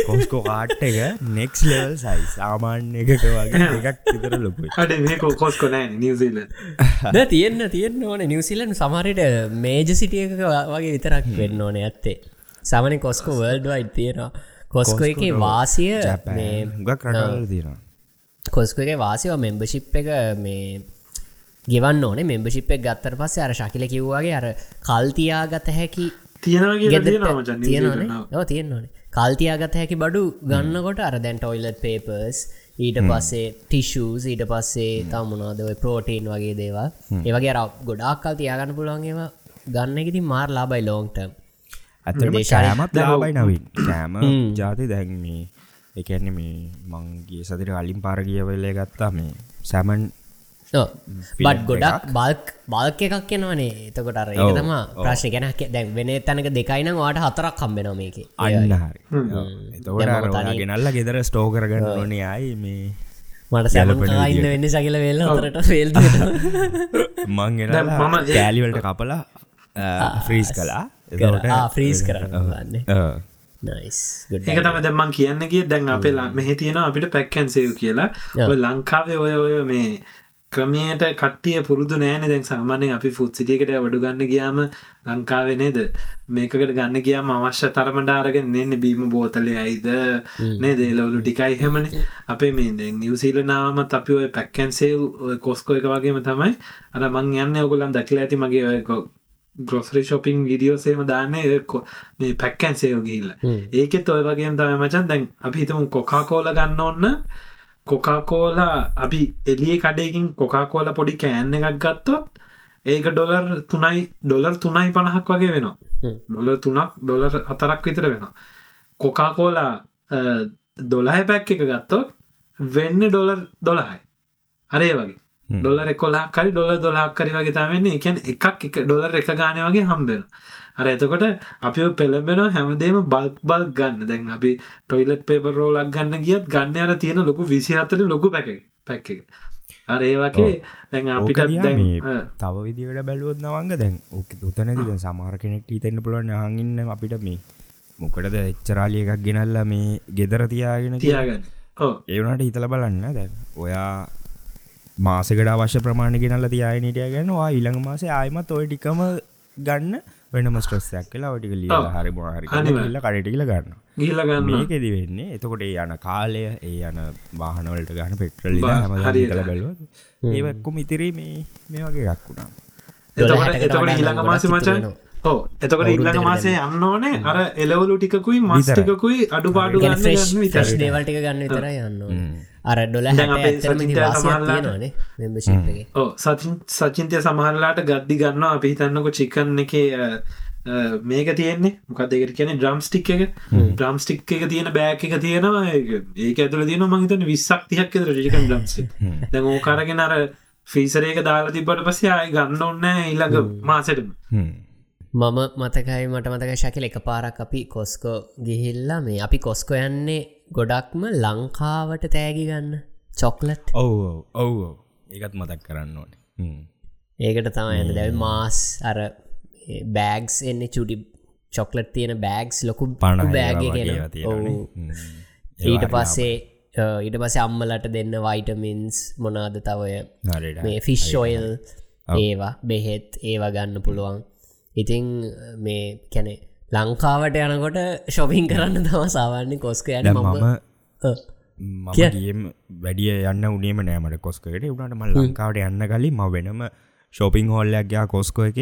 කොස්කෝ කාට් එක නෙක්ස් ලෙවල් සයි සාමාන්‍ය එකක වගේ එකක් විතර ලොකු අඩ මේ කොස්කො නෑ නිවසිල්ල ද තියෙන්න්න තියෙන්න්න ඕන. නිවසිලන් සමහරයට මේජ සිටිය එක වගේ විතරක් වෙන්න ඕන ඇත්තේ. සමන කොස්කෝ වර්ල්ඩ් වයි තියෙනවා. කොස්කෝ එක වාසිය ගක් රටවල තියෙනවා කොස්කගේ වාසිව මෙම්බශිප් එක මේ ගෙවන්න ඕනේ. මෙම්බශිප් එක ගත්තර පස්සේ අර ශකිල කිව්වාගේ අර හැකි මචං නිව්සීලන්ත. තියෙනවානේ ඔව් තියෙනවානේ කල්තියාගත හැකි බඩු ගන්නකොට අර දැන් ටොයිලට් පේපර්ස් ඊට පස්සේ ටිෂස් ඊට පස්සේ තමුණනාද ඔය ප්‍රෝටීන් වගේ දේවා ඒවගේ අර ගොඩාක් කල් තියාගන්න පුළුවන් ඒවා ගන්න එකති මාර් ලාබයි ලෝන්ටම් ඇතම කෑමත් ලාබයි නවින්. කෑම ජාති දැන් මේ එකන්න මේ මංගේ සතිර අලින් පාර කියවල්ලේ ගත්තා මේ සැමන් බට් ගොඩක් බල්ක් බල්ක එකක් කෙනවනේ එතකොට අර ඒක තම ප්‍රශ්න. ගැන දැන් වෙන තැනක දෙකයින වාට හතරක් කම්බෙන මේක. අන්න හරි. එතවට අර ගෙනල්ල ගෙදර ස්ටෝ කරගන්න ඕනේ අයි මේ මට ඉන්න වෙන්න සකිල වෙල්ල හතරට ෆෙල් මං ගෙන දැන් මම කෑලිවලට කපලා ෆ්‍රීස් කලා එතකොට ෆ්‍රීස් කරන්න වන්න ආ. නයිස් ඒක තම දැම්මන් කියන්න කිය දැන් අපේ මෙහ තියෙන අපිට පැක්කැන්සේව කියලා. ඔය ලංකාවේ ඔය ඔය මේ ක්‍රමයට කට්ටිය පුරුදු නෑන දැන් සාමානය අපි ෆුත් සිටියකට වඩු ගන්න ගියාම ලංකාවේ නේද? මේකට ගන්න ගියාම අවශ්‍ය තරමඩාරගෙන නෙන්න බීම බෝතලය අයිද නේ දේලවලු ටිකයි හෙමන අපේ මේ නිවසීල නාමත් අපි ඔය පැක්කැන්සේ කොස්කෝ එක වගේම තමයි. අර මං යන්න ඔගුලන් දකිල ඇති මගේ ඔය ග්‍රොසරි ශොපින් විඩියෝසේම දාන්න මේ පැක්කැන් සයෝ ගිල්ල ඒකෙත් ඔය වගේ තම මචන් දැන් අපි හිතමු කොකාකෝල ගන්න ඔන්න කොකාකෝලා අපි එලිය කඩයකින් කොකාකෝල පොඩි කෑන්න එකක් ගත්තොත් ඒක ඩොලර් තුනයි ඩොලර් තුනයි පණහක් වගේ වෙනවා. ඩොලර් තුනක් ඩොලර් හතරක් විතර වෙනවා. කොකාකෝලා දොලාහ පැක් එක ගත්තොත් වෙන්න ඩොලර් දොළහයි. අරේ වගේ ඩොලර කොලා කරි ඩොල දොලාක් කරි වගේ තමන්නේ එකන් එකක් එක ඩොලර් එක ගානය වගේ හම්බෙන අර එතකොට අපි පෙළඹෙන හැමදේම බල්ක් බල් ගන්න. දැන් අපි ටොයිලට් පේපර් රෝලක් ගන්න ගියත් ගන්න අර තියෙන ලොකු විසිහත්තට ලොකු පැක පැක් එක. අර ඒ වගේ දැන් අපිට දැන් තව විදිවට බැලුවොත් නවංග දැන් ඕක උතනැති සමාර කෙනෙක් හිතන්න පුළුවන් හඟන්න අපිට මේ මොකටද එච්චරාලිය එකක් ගෙනල්ල මේ ගෙදර තියාගෙන. තියාගන්න. ඒවනට හිතල බලන්න දැන් ඔයා මාසකට අවශ්‍ය ප්‍රමාණ ගෙනල්ල තියායනටය ගැනවා ඊළඟ මාසේ ආයමත් ඔය ටිකම ගන්න වෙනම ස්ට්‍රස්සයක් කියලා ඔටික ලිය. හරි අනිවාර්යෙන්. ල්ල කඩටිල ගන්න ගිහිල්ල ගන්න මේකෙදි වෙන්නේ එතකොට ඒ යන කාලය ඒ යන වාහනවලට ගන්න පෙට්‍රල්. කල බැලුව ඒවක්කුම ඉතිරී මේ මේ වගේ එකක් වුණා එතකොට එතකොට ගොඩක් මාසේ මචන්. ඕ එතකොට ඊළඟ අවුරුද්දකට මාසේ යන්න ඕනේ. අර එලවලු ටිකකුයි මස් විතරයි. ටිකකුයි අඩුපාඩු ගන්න ගන්න විතරයි. දේවල්ටික ගන්න විතර යන්න අර ඩොල මෙම්බශිප්ගේ ඕ සචින් සචින්තය සමහරලාට ගද්දි ගන්නවා. අපි හිතන්නක චිකන් එක මේක තියෙන්නේ. මොකක් දෙකට කියන ඩ්‍රම් ස්ටික් එක. ඩ්‍රම් ස්ටික් එක තියෙන බෑක් එක තියෙනවා. ඒක- ඒක ඇතුල තියෙන මහිතන විස්සක් තියක් ෙද ටිකන් ඩම් ස්ටික් දැන් ඕකාරගෙන අර ෆීසරේක දාලා තිබට පස්සේ ආය ගන්න ඔන්න ඉල්ළඟ මාසටම මම මතකයි මට මතක ශකල එක පාරක් අපි කොස්කෝ ගිහිල්ලා මේ අපි කොස්කෝ යන්නේ ගොඩක්ම ලංකාවට තෑගි ගන්න චොක්ලට්. ඔව් ඔව් ඒකත් මතක් කරන්න ඕනේ. ඒකට තමයි ඇද දැව මාස් අර බෑග්ස් එන්නේ චුටි චොක්ලට් තියෙන බෑග්ස් ලොකු පණ බෑග කියෙන ඊට පස්සේ අ, ඊට පස්සේ අම්මලට දෙන්න වයිටමින්ස් මොනාද තවය මේ ෆිෂ් ඔයිල් ඒවා බෙහෙත් ඒවා ගන්න පුළුවන් ඉතිං මේ කැනෙ ලංකාවට යනකොට ශොපින් කරන්න තම සාවන්නේ කොස්ක යන මම මගේම් වැඩිය යන්න උනේම නෑමට කොස්කට උනට ම ලංකාවට යන්න කලින් ම වෙනම ශෝපිං හෝල්ලයක් ගයා කොස්කෝ එක.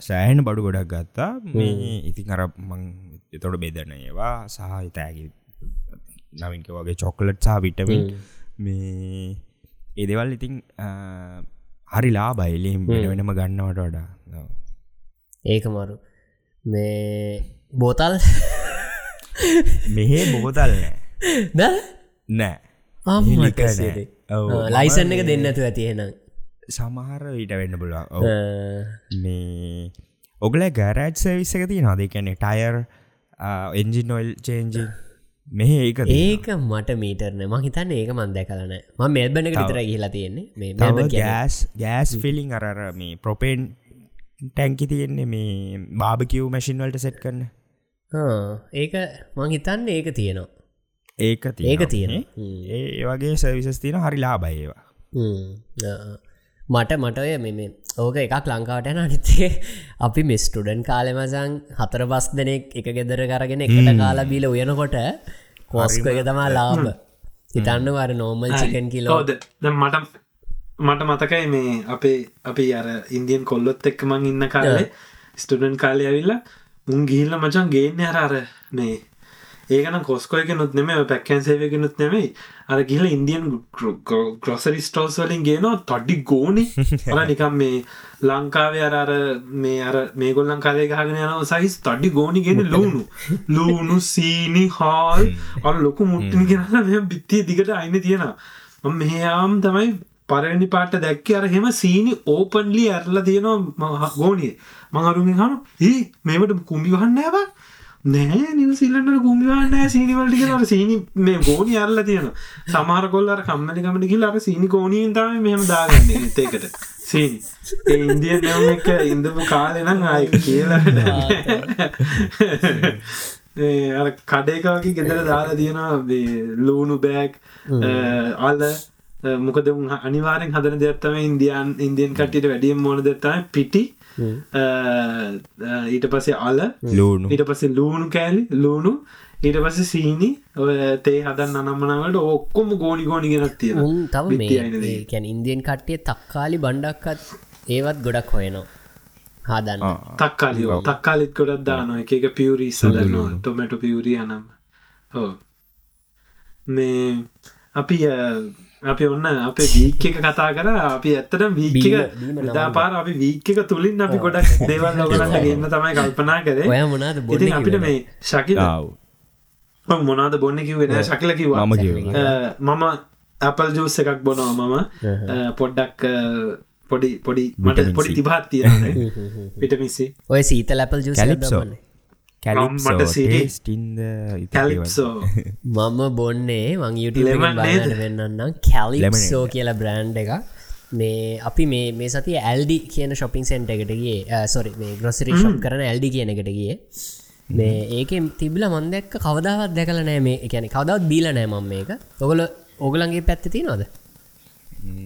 සෑහන බඩු ගොඩක් ගත්තා. මේ ඉතින් අර මං එතොට බෙදන ඒවා සහ තෑගි නවින්ක වගේ චොක්ලට් සහ විටමින් මේ ඒදෙවල් ඉතින් හරිලා බයිලිම් වෙනම ගන්නවට වඩා ඒක මරු මේ බෝතල්? මෙහේ බොබතල් නෑ. ද නෑ. ලයිසන් එක දෙන්නතු ඇතියෙනම් සමහර ඊට වෙන්න පුළුවන්. මේ ඔගල ගෑරජ් සවිස්ස එක තිය නද කැනෙ ටයර් එන්ජින් ඔයිල් චේන්ජි මෙහ ඒක. ඒක මට මීටරන ම හිතන්න ඒක මන්දැ කලන ම මෙල්බන විතර ගහිලා තියෙන්නේ. ගෑස් ගෑස් ෆිලිං අරර මේ ප්‍රොපේන් ටැන්කි තියෙන්නේ මේ බාභකිව් මැසින්වලට සෙට් කරන්න ආ, ඒක මං හිතන්න ඒක තියෙනවා. ඒක ඒක තියෙනවා. තියෙන ඒ වගේ සවිසස් තියෙන හරි ලාබයවා මට මටය මෙම ඕක එකක් ලංකාවට යන අනිතේ අපි මිස්ටඩන් කාලෙමසං හතර බස් දෙනෙක් එක ගෙදර කරගෙන එකට කාලා බීල උයනකොට කෝස්ක එක තමා ලාබ හිතන්න වර නෝමල් චිකන් කිලෝ ඕද මට මට මතකයි මේ අපේ අපි අර ඉන්දියන් කොල්ලොත් එක්ක මං ඉන්න කාලේ ස්ටඩන් කාලය ඇවිල්ලා උන් ගිහිල්ල මචන් ගේන්න අර අර මේ ඒකන කොස්කොයක නොත් නෙම පැක්කන් සේවක නොත් නෙමයි. අර ගිල ඉන්දියන් ග්‍රොසරි ස්ටෝස් වලින් ගේනවා තඩි ගෝනි. අර නිකම් මේ ලංකාවේ අර අර මේ අර මේගොල්ලන් කාලේ ගහගෙන යන සයිස් තඩි ගෝනි ගෙන ලුණු. ලූුණු සීනි හාල්. අ ලොකු මුට්ටින් ගෙනලා මෙ බිත්තිය දිගට අයින තියෙනවා. මෙහයාම් තමයි පරණි පාට දැක්ක අර හෙම සීනි ඕපන්ලි ඇරලා තියෙනවා ගෝනිය මහරුගෙන් හන ඒ මේකට කුම්බි වහන්න ඇබ නෑ නිවසිල්ලට කුම්ිවන්න සීනිවලටි අර සීනි මේ ගෝනි අරලා තියෙන සමාර කොල්ලර කම්මලි කමට කිල් අර සීනි ගෝනීන් තම මෙහම දාගන්න ඒකට සීනි. ඒ ඉන්දිය නම එක ඉඳපු කාලෙනම් ආය කියලට අර කඩේකාවකි ගෙදර දාලා තියෙනවා ලූුණු බෑග් අල්ල මොකද අනිවාරෙන් හදන දෙත්තම ඉන්දියන් ඉන්දියන් කටට වැඩියම් මොන දෙත්තම පිටි ඊට පසේ අල ලූුණු. ඊට පසේ ලූුණු කෑලි ලූුණු ඊට පස සීනි තේ හදන් අනම්මනාවට ඔක්කොම ගෝනි ගෝනි ගෙනත් තියෙන උන් තව මේ කැන ඉන්දියන් කට්ටිය තක්කාලි බණ්ඩක්කත් ඒවත් ගොඩක් හොයනවා. හදන්න. තක්කාලියෝ තක්කාලිත් ගොඩත් දාන එක එක පියවරී සදන්නවා ටොමැට පියවරී අනම් හෝ මේ අපි අපි ඔන්න අපේ වීක් එක කතා කර අපි ඇත්තට වීක දපාර අපි වීක් එක තුළින් අපි ගොඩක් දේවල් ලොගලට ගන්න තමයි කල්පනා කරේ. ඔය මොනාද ඉතින් අපිට මේ ශකිලාව මොනාද බොන්න කිවෙන ශකිල කිවා මම ඇපල් ජූස් එකක් බොනවා මම. පොඩ්ඩක් පොඩි පොඩි මට පොඩි තිබාත් තිය පිටමිසි ඔය සීත ලැපල් ජූස් කැලිප්සෝ. කැලිප්සෝ මම බොන්නේ වං Lemon නේද? යුට වෙන්නන්නම්. කැලික්සෝ කියලා බ්‍රෑන්් එක මේ අපි මේ මේ සති ඇල්ඩි කියන ශොපින් සෙන්ට එකටගේ සොරි මේ ග්‍රොසරි ශප් කරන ඇල්ඩි කියන එකට ගිය. මේ ඒක තිබිල මන්දැක්ක කවදාවත් දැකල නෑ මේ එකැන කවදත් බීල නෑ මම මේක. ඔගල ඔගලන්ගේ පැත්ති නොද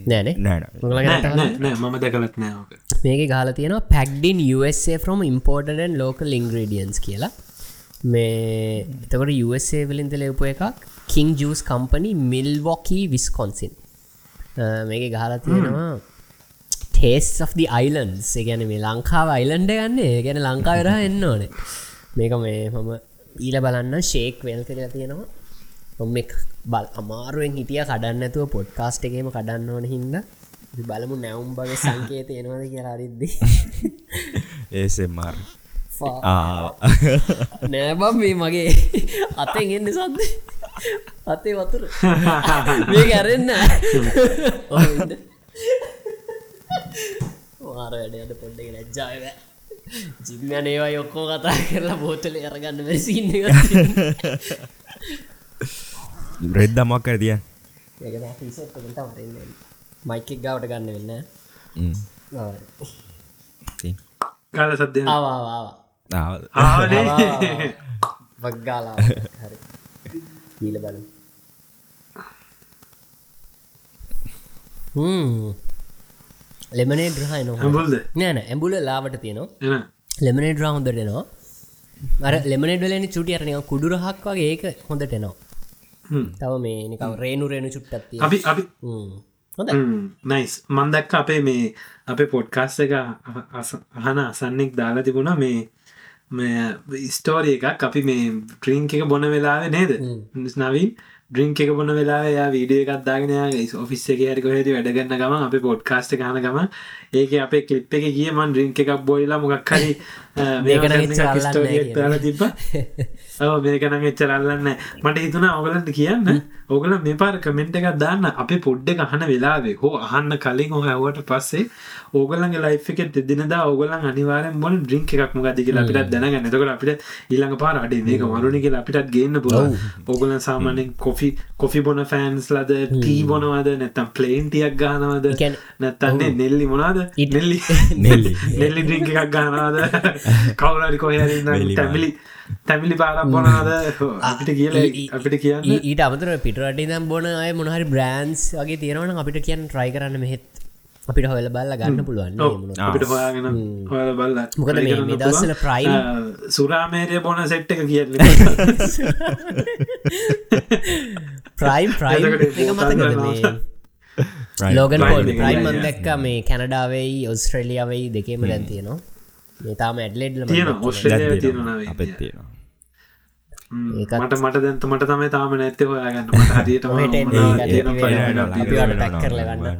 නෑනේ නෑ මම දැකලත් නෑක මේක ගාල තියෙනවා පැක්ඩින් USA ෆ්‍රම ඉම්පෝර්ටන් ලෝකල් ඉංග්‍රඩියන්ස් කියලා. මේ එතකොට USA වලින්ද ලෙවපු එකක් කින් ජස් කම්පනි මිල්වොකී විස්කොන්සින් මේක ගහලා තියෙනවා ටේස් of the අයිලන්ස් ගැන මේ ලංකාව අයිලන්ඩ ගන්නේ. ගැන ලංකාවරහ එන්න ඕනේ. මේක මේ මම ඊල බලන්න ශේක් වෙල් කරලා තියෙනවා. ඔම බල් අමාරුවෙන් හිටිය. කඩන්න ඇතුව පොඩ්කාස්ට් එකේම කඩන්න ඕන හින්ද බලමු නැවුම් බගේ සංකේත එනවද කියලා හරිද්දි. ඒසෙමර් නෑබම් මේ මගේ අතෙන් එන්න සද්ද. අතේ වතුර. මේ ගැරෙන්න වාර වැඩට පොඩ්ඩ ලැජ්ජාව ජිම්යන ඒවා යොක්කෝ කතා කරලා බෝතල අරගන්න වැසින්න රෙද්ද මක් ඇතිය මයිකෙක් ගවට ගන්න වෙන්න කාල ආනේ වක්ගාලා හරි. ඊල බල ලෙමනේ ්‍රහයි නො හඹුල්ද නෑන ඇඹුල ලාවට තියෙනවා. එන ලෙමනේ ්‍රා හොඳට එනවා. අර ලෙමනෙඩලනි චුටි අරනක කුඩුරහක් වගේ ඒක හොඳට එනවා. හ්ම්. තව මේ නිකව රේනු රේනු චුට්ටත්තිය අපි අපි හොඳ නයිස් මන්දක්ක අපේ මේ අපේ පොඩ්කාස් එක අහන අසන්නෙක් දාලා තිබුණා මේ මේ ස්ටෝරිය එකක්. අපි මේ ට්‍රීංක එක බොන වෙලාව නේද? නවින් ඩ්‍රිංක එක බොන වෙලා යා වීඩිය එකක්දාගෙන ඔෆිස් එක හරි කොහෙද වැඩගන්න ගම අප පොඩ්කාස්ට ගන ගම ඒක අපේ කලිප් එක කිය මන් ඩ්‍රිංක එකක් බොයිලා මොකක් හරි මේක නම් එච්චර අල්ලන්නේ ල තිබ මේකන එච්චරල්ලන්න මට හිතුන ඔගලන්ට කියන්න. ඔගල මේ පාර කමෙන්ට් එකක් දාන්න. අපේ පොඩ්ඩ අහන වෙලාවේ. හෝ අහන්න කලින් ඔහ ඇවට පස්සේ ඕගලන්ගේ ලයිෆ් එකෙත් දෙදිනදා ඔගලන් අනිවාරෙන් මොල ඩ්‍රිංක් එකක් මොකද කියලා අපිට දැනගන්න. එතකොට අපිට ඊළඟ පාර අඩේ. මේක මරුණ කියලා අපිටත් ගේන්න පුළ ඔගලන් සාමානෙන් කොෆි කොෆි බොන ෆෑන්ස් ලද ටී බොනවද නැත්තම් ප්ලේන්ටියක් ගානවද ඒ කියන්නේ- නැත්තන්නේ නෙල්ලි ඉට- නෙල්ලි. නෙල්ලි. නෙල්ලි ඩ්‍රිංක එකක් ගානවාද කවුලරි කොහරන්න වෙලි තැමිලි තැමිලි පාරක් බොනවාද අපිට කියල අපිට කියන්න. ඊට අමතර පිටරට දම් බොන අය මොනහරි බ්‍රන්ස් වගේ තියෙනවන අපිට කියන්න ට්‍රයි කරන්න මෙහෙත් අපිට හොල බල්ල ගන්න පුළුවන් අපිට හොයාගෙන හොල බල්ල මොකද දවස්වල ප්‍රයිම් සුරාමේරය බොන සෙට් එක කියන්න ප්‍රයිම් ප්‍රයිම් එතකොට එක මතකද මේ? ලෝගන් පොල් එක ප්‍රයිම් නෑ. මන් දැක්ක මේ කැනඩාවෙයි ඔස්ට්‍රේලියාවයි දෙකේම දැන් තියෙනවා තාම ඇඩ්ලෙඩ්ල ඒකත්- මට මට දැන්ත මට තමයි තාම නැත්තේ හොයාගන්න. මට හරියට ඔහෙට එන්නේ ඒකත් අපි වට පැක් කරලා ගන්න.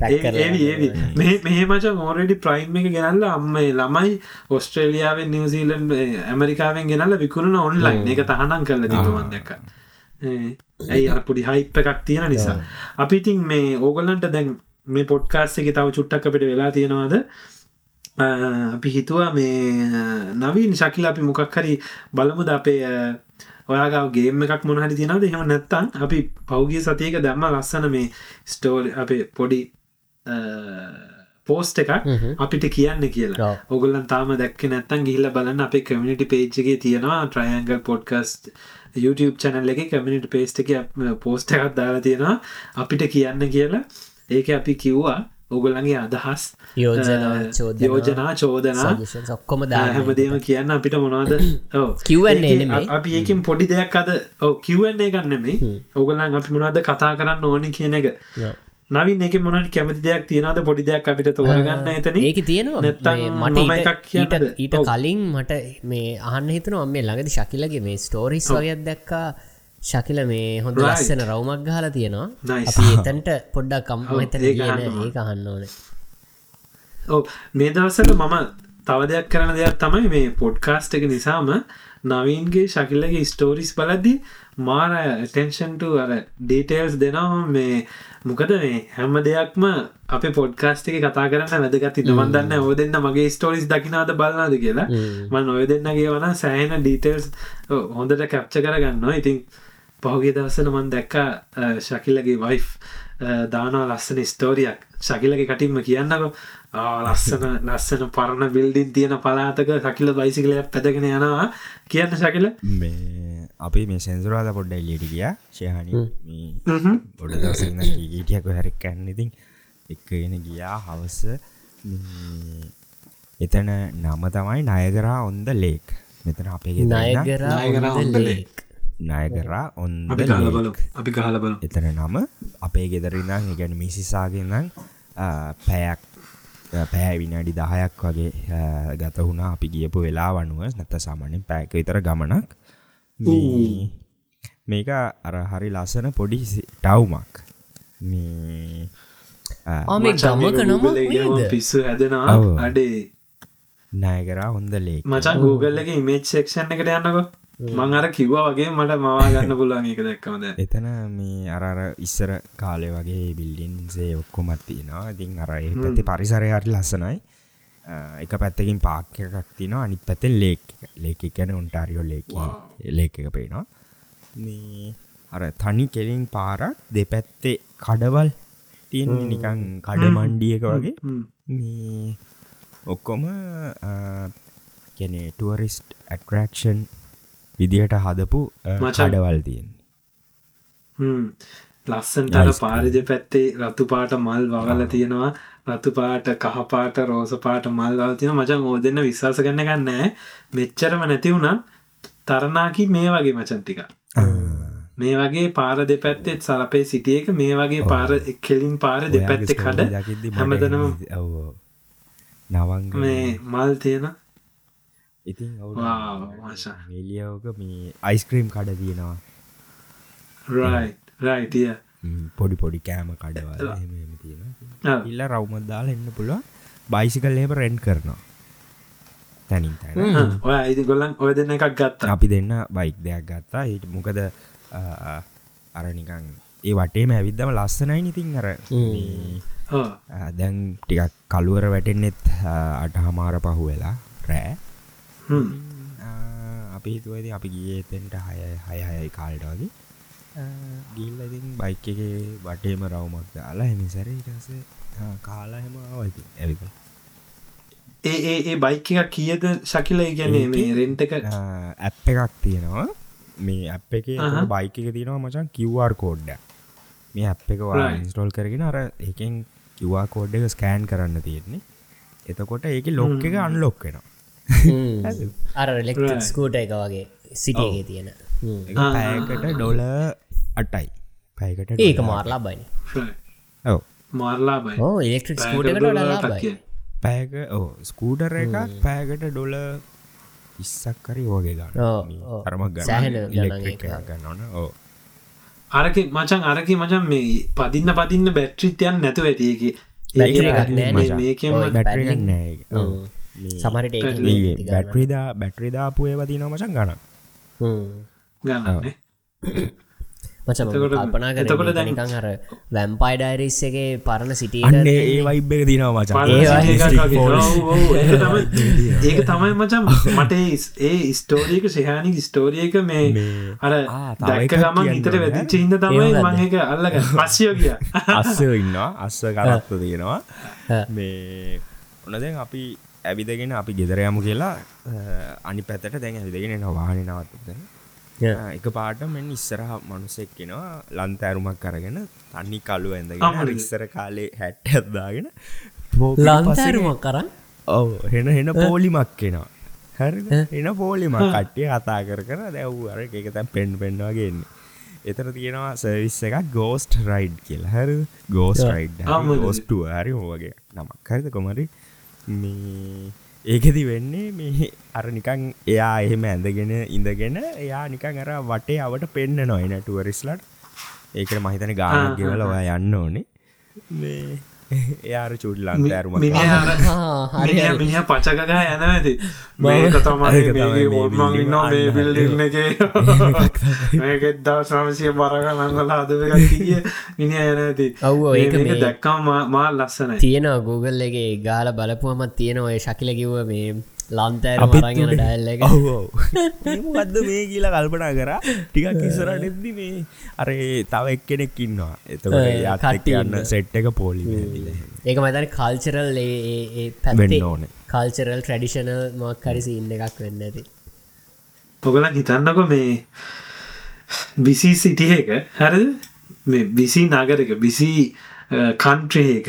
පැක් කරලා ඒවි ඒවි මේ මේ මචන් ඕරඩි ප්‍රයිම් එක ගෙනල්ල අම්මයි ළමයි ඔස්ට්‍රේලියාවෙන් නිවසීලන් ඇමරිකාවෙන් ගෙනල්ල විකුණන ඔන්ලයින් එක තහනම් කරල දීමන් දැක්ක. ඇයි අර පුඩි හයිප් එකක් තියෙන නිසා. අපි ඉතින් මේ ඕගොල්ලන්ට දැන් මේ පොඩ්කාස් එක තව චුට්ටක් අපිට වෙලා තියෙනවාද අ, අපි හිතුවා මේ නවීන් ශකිල අපි මොකක් හරි බලමුද අපේ ඔයාගාව ගේම එකක් මොනහරි තියෙනවද? එහෙම නැත්තන් අපි පෞගිය සතියක දැම්ම ලස්සන මේ ස්ටෝල් අපේ පොඩි පෝස්ට එකක් අපිට කියන්න කියලා. ඔව්. ඔගුල්ලන් තාම දැක්ක නැත්තන් ගිහිල්ල බලන්න අපේ කමිනිටි පේජ්ගේ තියෙනවා ට්‍රයන්ගල් පොඩ්කස්ට YouTube චැනල් එක කමිනිට පේස්ට එක පෝස්ට එකක් දාලා තියෙනවා. අපිට කියන්න කියලා. ඒක අපි කිව්වා ඔගොල්ලන්ගේ අදහස් යෝජනා චෝදනා, ඔක්කොම. හැමදේම කියන්න අපිට මොනවද? ඔව්. අ- අපි ඒකින් පොඩි දෙයක් අද කිවන්නේ ගන්නෙමේ ඔගලන් අපි මොනවද කතා කරන්න ඕනි කියන එක. නවින් එක මොනට කැමති දෙයක් තියෙනද පොඩි දෙයක් අපිට තෝරගන්න එතන ඒක තියෙනවා. මට ඊට- ඔව්. කලින් මට මේ අහන්න හිතනවා මේ ළඟද ශකිලගේ මේ ස්ටෝරිස් වගේත් දැක්කා ශකිල මේ හොඳ. ලස්සන රවමක් ගහලා තියෙනවා. එතන්ට පොඩ්ඩක් කම් ඔව්, එතන ඒක කියන අහන්න ඕන. ඔව් මේ දවසට මම තව දෙයක් කරන දෙයක් තමයි මේ පොඩ්කාස්ට් එක නිසාම නවීන්ගේ ශකිල්ලගේ ස්ටෝරිස් බලද්දි මාර ටෙන්ෂන්ට අර ඩීටේල්ස් දෙනවා. මේ මොකද මේ හැම දෙයක්ම අප පොඩ්කාස්ට එක කතා කරන්න වැදගත් ඉතමන් දන්න ඔය දෙන්න මගේ ස්ටෝරිස් දකිනාද බලනාද කියලා. මන් ඔය දෙන්නගේ වන සෑහෙන ඩීටේල්ස් හොඳට කැප්ච කරගන්නවා. ඉතින් පහුගේ දවසන මන් දැක්කා ශකිල්ලගේ වයිෆ් දානවා ලස්සන ස්ටෝරියක් ශකිලගේ කටින්ම කියන්නකො. ලස්සන ලස්සන පරණ බිල්ඩින් තියෙන පලාතක සකිල බයිසිකලයක් පැදගෙන යනවා. කියන්න ශකිල. මේ අපි මේ සැන්සුරාද පොඩ්ඩ එලියට ගිය. ශයහනි දවසන්න ගීටියක හැරක් කන්න ඉතින් එක්කගෙන ගියා හවස. මේ එතන නම තමයි නයගරා ඔොන්ද ලේක් මෙතන අපේ නයගර ඔොන්ද අපි කාල බලු අපි කාල බලු එතන නම අපේ ගෙදරන්නම් ගැන මිසිසාගෙන්නම් පැයක් පෑ විනාඩි දහයක් වගේ ගත වුණා අපි ගියපු වෙලා වනුව නැත සාමාන්‍යෙන් පැක විතර ගමනක්. මේ- මේක අර හරි ලස්සන පොඩි ටවුමක්. මේ ආ, ආ, මේ ගමක නේද? පිස්සු හැදෙනවා ඔව්. අඩේ. නායකරා හොඳ ලේක් මචන් Google එක ඉමේජ් සෙක්ෂන් එකට යන්නකො මං අර කිව්වා වගේ මට මවා ගන්න පුළුවන් එක දැක්කමද එතන මේ අරර ඉස්සර කාලෙ වගේ බිල්ඩින්සේ ඔක්කොමත් තියෙනවා. ඉතින් අර ඒ පැති පරිසරය හරි ලස්සනයි. එක පැත්තකින් පාක් එකක් තින අනිත් පැතෙන් ලේක් ලේක කැන උන්ටාරියෝ ලේක ලේක එක. පේනවා. අර තනි කෙලින් පාරක් දෙපැත්තේ කඩවල් තියෙන නිකං කඩ මණ්ඩියක වගේ. මේ ඔක්කොම කැනෙ ටුවරිස්ට් ඇටරක්ෂන් විදිහට හදපු අ, මචං. කඩවල් තියෙන්. ලස්සන්ටර Nice. පාරිජ පැත්තේ රතු පාට මල් වගල තියෙනවා. රතු පාට කහපාට රෝස පාට මල් වල තියෙන මචන් ඕ දෙන්න විශ්වාස කරන්න ගන්නෑ මෙච්චරම නැති වුණත් තරනාකි මේ වගේ මචන් ටික. මේ වගේ පාර දෙපැත්තෙත් සරපේ සිටියක මේ වගේ පාර කෙලින් පාර දෙපැත්තෙ කඩ හැමතනම නවංග මේ මල් තියෙන ඉතින් වාව්, මචං. මිලියෝක මේ අයිස්ක්‍රීම් කඩ තියෙනවා රයි රයිටිය ම්, පොඩි පොඩි කෑම කඩවල් එහෙම එහෙම තියෙනවා. ඉල්ල රවමත් දාලා එන්න පුළුව බයිසිකල් ඒම රෙන්් කරනවා. තැනින් තැන ඔය ඉති ගොල්ලන් ඔය දෙන්න එකක් ගත්ත. අපි දෙන්න බයික් දෙයක් ගත්තා. හිට මොකද අරනිකං ඒ වටේම ඇවිද්දම ලස්සනයි ඉතින් අර මේ, ආ, දැන් ටිකක් කළුවර වැටෙන්නෙත් අට හමාර පහු වෙලා රෑ අපි හිතුවද අපි ගියතෙන්ට හය හය හයයි කාල්ට වගේ. ගිල්ලඉතින් බයික් එක වටේම රවමක් දාලා හෙමිසර ඉටස කාලා හෙම අවති ඇවිත ඒ ඒ ඒ බයික් එකක් කියද ශකිල? ගැනේ මේ රෙන්ට එක? ඇප් එකක් තියෙනවා. මේ ඇප් එක අහහ. බයික එක තියෙනවා මචන් කිව්ර් කෝඩ්ඩ මේ ඇප් එක. ඉන්ස්ටෝල් කරගෙන අර එකෙන් කිව්වා කෝඩ් එක ස්කෑන් කරන්න තියෙන්නේ. එතකොට ඒක ලොක් එක අන්ලොක් වෙනවා අර ලෙක් ස්කූට එක වගේ සිටියගේ තියෙන. හ්ම්. එක පැයකට ඩොල අටයි. පැයකට ඒක මාරලා බයි ඔව. මාර්ලා බයි ඕ ඉලෙක්ට්‍රික් ස්කූටකට ඩලා බයි පෑක ඕ ස්කූටර එකක් පෑකට ඩොල ඉස්සක් කරි ඕගේ ගන්න. අරමක් සෑහෙන ගන්න. ගණන් ඉලෙක්ට්‍රික් ඒක. ගන්නවන ඕ අරක මචන් අරක මචන් මේ පදින්න පදින්න බැට්‍රිත්යන් නැතුව ඇතියකි බැටරි සමරට බැට්‍රීදා බැට්‍රීදාපු ඒවදී නොමචන් ගන ගන්නන්නේ මචම එතකොට- කල්පනා එතකොට කර දැන්- නිකං අර වැම්පයි ඩයිරිස්සගේ පරණ සිටිය අන්න ඒ වයිබ්බ දිනවා මචන් ඒ වගේ ඒක තමයි. ඒක තමයි මචන් මට ඒ ස්ටෝරියක සහනික ස්ටෝරියක මේ අර ගමන් කියන්න හිතට. වැදිච්ච හිද තමයි ඒ මං එක අල්ලග පස්සියෝ කිය අස්ස ඉන්නවා. අස්ස කරත්ත තියෙනවා. මේ ඔනදැන් අපි ඇවිදගෙන අපි ගෙදරයමු කියලා අනි පැතට දැන් ඇවිදගෙන එන වාහන නවත්ත එක පාට මෙන් ඉස්සරහ මනුසෙක් කෙනවා ලන්තෑරුමක් කරගෙන තන්නි කලු ඇඳගෙන. ඉස්සර කාලේ හැට්ට ඇත්දාගෙන ලන්තෑරුමක් කරන්න ඔව හෙන හෙන පෝලිමක් කෙනවා හරි එන පෝලිමක් කට්ටිය කතා කර කර දැව් අර එක තැන් පෙන්් පෙන්වාගන්නේ එතර තියෙනවා සර්විස් එකක් ගෝස්ට රයිඩ් කියලා. හර ගෝස් රයිඩ්? ගෝස්ටුව හරි ඕගේ නමක්. හරිද කොමරි මේ ඒකෙදි වෙන්නේ මේ අර නිකං එයා එහෙම ඇඳගෙන ඉඳගෙන එයා නිකං අර වටේ අවට පෙන්න්න නොයන ටුවරිස්ලට් ඒකට මහිතන ගානක් ගෙවල ඔයා යන්න ඕනේ. මේ එයාර චුඩ් ලන්තෑරුම මිනිහ මිනිහ පචකගා යන ඇති. මේ බිල්ඩින්න එක මේකෙත් දවස් නමසය බරග නංගල අදක කිය. මිනි යන ඇති. ඔව්, ඒක මේ- දැක්කම් මා ලස්සනයි. තියෙනවා Google එක ගාල බලපුුවමත් තියෙන ඔය ශකිල කිව්ව මේ ලන්තෑර උනේ. ඩැල්ල එක. මොකක්ද මේ කියලා කල්පනා කර. ටිකක් ඉසරට එද්දි මේ. අරේ තව එක් කෙනෙක් ඉන්නවා. එතකට ඒ, යත් කට්ටිය යන්න ඉන්න. සෙට් එක පෝලි ඒක මතන කල්චරල් වෙන්න පැත්ේ ඕනේ. කල්චරල් ට්‍රඩිෂනල් මක් හරිසි ඉන්න එකක් වෙන්න ඇති. ඔගලන් හිතන්නකො මේ බිසි සිටිය එක. හරි මේ බිසි නගරක බිසි කන්ට්‍රේක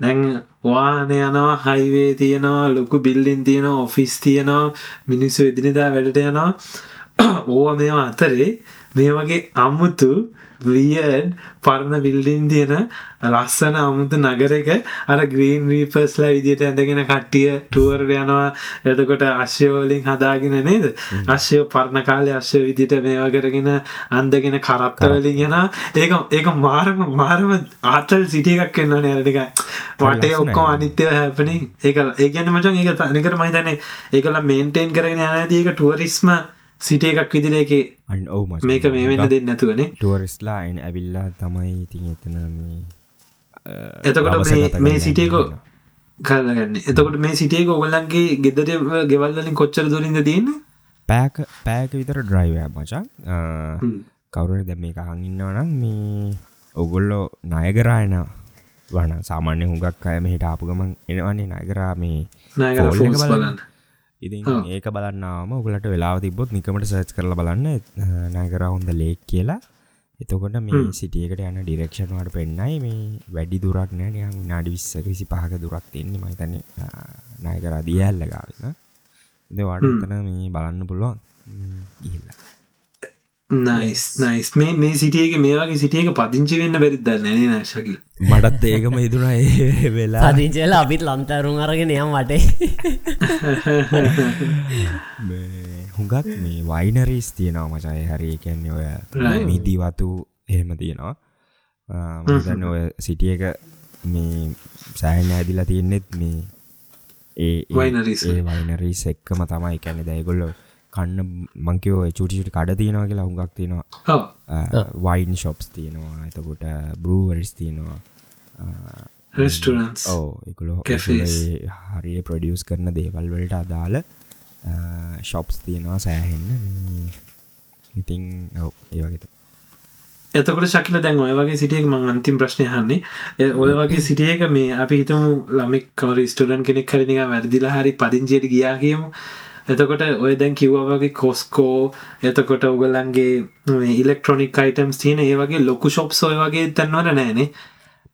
දැන් වාන යනවා හයිවේ තියෙනවා ලොකු බිල්ලින් තියෙනවා ඔෆිස් තියෙනවා මිනිස්සු එදිනිදා වැඩට යනවා. ඕව මේවා අතරේ මේ වගේ අමුතු වියඩ් පරණ බිල්ඩින් තියෙන ලස්සන අමුතු නගරක අර ග්‍රීන් රීපස්ලා විදියට ඇඳගෙන කට්ටිය ටුවර් යනවා. එතකොට අශ්‍යවලින් හදාගෙන නේද? අශ්‍යය පරණ කාලය අශ්‍ය විදිට මේවා කරගෙන අන්දගෙන කරත්තවලින් යන ඒක ඒක මාරම මාරම ආතල් සිටිය එකක් එන්න නෑරටික වටේ ලස්සනයි. ඔක්කොම අනිත්‍යව හැපනි ඒක ඒගැන මචන් ඒක තනිකර මහිතන ඒකල මේන්ටේන් කරගෙන යනති ඒක ටුවරිස්ම සිටිය එකක් විදිර එක අන් ඔව් මේක මේ වෙන්න දෙන්න නැතුවනේ ටුවරිස්ලා අයින් ඇවිල්ලා තමයි ඉතින් එතන එතකොට මේ- සිටියකෝ යනවා. කරගන්න. එතකොට මේ සිටියක ඔගලන්ගේ ගෙදර ගෙවල්ලින් කොච්චර දුරින්ද තියන්න? පෑක පෑක විතර ඩ්‍රයිවය මචන් කවුර දැ මේ හඟින්නවනම් මේ ඔගොල්ලෝ ණයගරායන වන සාමාන්‍ය හුඟක් අය මෙහිට ආපු ගමන් එනවන්නේ නයගරා මේ බලන්න. ඉතින් ඒක බලන්නාම ඔගලට වෙලා තිබොත් නිකමට සර්ච් කරල බලන්න. හොඳ ලේක් කියලා. එතකොට මේ සිටියකට යන ඩිරක්ෂන්වාට පෙන්න්නයි මේ වැඩි දුරක් නෑ නාඩි විස්සක විසි පහක දුරක් තින්නේ මහිතන නයකර දියල්ල ගාවන්න දවාට එතන මේ බලන්න පුළුවන්. ගිහිල්ලා නයිස් නයිස් මේ මේ සිටියක මේවාගේ සිටියක පදිංචි වෙන්න බැරිද නැන නශකි මටත් ඒකම හිතුනා ඒ වෙලා. පදිංචල අපිත් ලන්තරුම් අරගෙන යම් වටේ. මේ හුඟක් මේ වයිනරීස් තියෙනවා මචය හරි කැන්නේ ඔය. මිදිවතු එහෙම තියෙනවා. මදන්න ඔය සිටිය එක මේ සෑහන ඇදිලා තියෙන්නෙත් මේ ඒ. ඒ වයිනරීස් එක්කම තමයි. කැනෙ දැයිගොල්ල කන්න මංකෝ චුටිට කඩ තියෙනවා කියලා හුඟක් තියෙනවා. වයින් ශොප්ස් තියෙනවා එතකොට බරූවරිස් තියෙනවා. ඕ එකලෝ. හරිය ප්‍රඩියස් කරන දේවල් වලට අදාළ ශොප්ස් තියෙනවා සෑහෙන්න. ඉතිං ඔව ඒවගේත එතකොට ශකිල දැන් ඔය වගේ සිටියක මං අන්තිම් ප්‍රශ්නය හන්නේ ඒ ඔය වගේ සිටියක මේ අපි හිතමු ළමෙක් කවර ස්ටඩන් කෙනෙක් කරනික වැරදිලා හරි පදිංචයට ගියා කියමු එතකොට ඔය දැන් කිව්වා වගේ කොස්කෝ එතකොට ඔගලන්ගේ ඉලෙක්ට්‍රොනික් අයිටම්ස් තියෙන ඒ වගේ ලොකු ශොප්ස් ඔය වගේ තැන්වල නෑනේ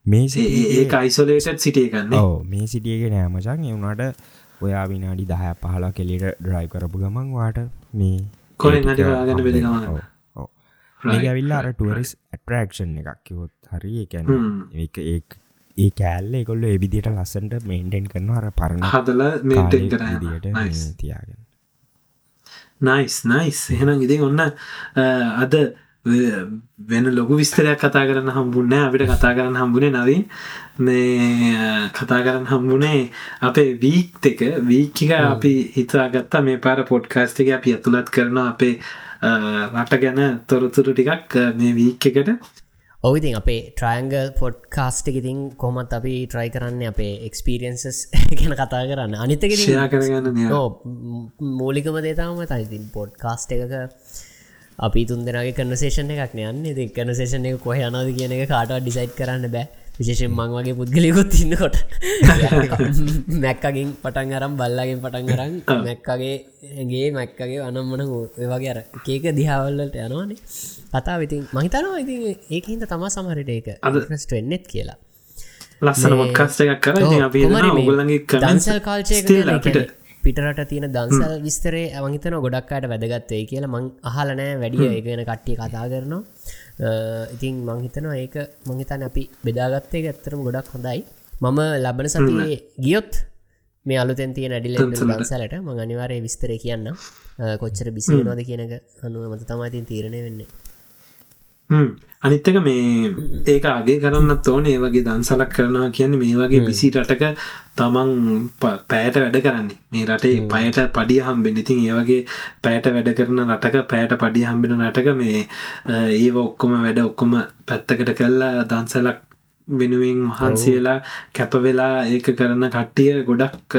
මේ ඒ අයිසොලේටඩ් සිටිය කන්නේ ඕ මේ සිටියක නෑමචන් එවුණට ඔයා විනාඩි දහය පහලා කෙලිට ඩ්‍රයි් කරපු ගමන් වාට මේ. ගමනක්. ඔව්, ඔව්. ඇවිල්ලා අර ටුවරිස් ඇටරක්ෂන් එකක් කිවොත් හරි එකැන එක ඒ කෑල්ල එකොල්ල එවිදිට ලස්සන්ට මේන්ටෙන් කරන අර පරණ හදල මේටෙන් කර දිට තියාගෙන. නයිස් නයිස් එහෙනම් ඉතින් ඔන්න අද වෙන ලොකු විස්තරයක් කතා කරන්න හම්බුන්න අපිට කතා කරන්න හම්බුණේ නවින්. මේ කතා කරන්න හම්බුණේ අපේ වීක් එක. වීක්කික අපි හිතාගත්තා මේ පාර පොඩ්කාස්ටික අපි ඇතුළත් කරන අපේ රට ගැන තොරතුරු ටිකක් මේ වීක් එකට ඔවිතින් අපේ ට්‍රයිංගල් පොඩ් කාස්ට ඉතින් කොමත් අපි ට්‍රයි කරන්න අපේ එක්ස්පිරියන්සස් ගැන කතා කරන්න. අනිතක මූලිකම දේතාවම තයිතින් පොඩ් කාස්ට එකක අපි තුන්දෙනගේ කනසේෂන එකක් යන්න ති කනසේෂන එක කොහ යනද කියන එක කාට ඩිසයිට් කරන්න බෑ විශේෂෙන් මං වගේ පුද්ගලයකුත් ඉන්නකොට. මැක්කගින් පටන් අරම් බල්ලගෙන් පටන් කරන්න මැක්කගේ ඇගේ මැක්කගේ අනම්මන වගේ අර කේක දිහාවල්ලට යනවානේ. කතා විතින් මහිතනවා ඉතින් ඒක හිද තමා සමහරට ඒක අදස්ට වෙන්නෙත් කියලා. ලස්සන මොත්කස්ට එකක් කර. දන්සල් කාල්චය පිටරට තියෙන දන්සල් විස්තරේ ඇවහිතන ගොඩක්කාට වැදගත්තේ කියලා මං අහලනෑ වැඩිය ඒගෙන කට්ටිය කතා කරනවා ඉතින් මංහිතනවා ඒක මංහිතන අපි බෙදාගත්තේ ඇත්තරම ගොඩක් හොඳයි. මම ලබන සතියේ ගියොත් මේ අලුතැන් තියෙන ඇඩිල දන්සලට මං අනිවාරය විස්තරය කියන්න කොච්චර බිසිනවාද කියනක අනුව මත තමයිතින් තීරණය වෙන්නේ අනිත්තක මේ ඒක අගේ කරන්නත් ඕන. ඒ වගේ දන්සලක් කරනවා කියන්න මේ වගේ පිසි රටක තමන් පෑට වැඩ කරන්නේ. මේ රටේ පයට පඩිය හම්බෙන් ඉතින් ඒවගේ පෑට වැඩ කරන රටක පෑට පඩිය හම්බෙන රටක මේ ඒ ඔක්කොම වැඩ ඔක්කොම පැත්තකට කල්ලා දන්සලක් වෙනුවෙන් වහන්සේලා කැප වෙලා ඒක කරන කට්ටිය ගොඩක්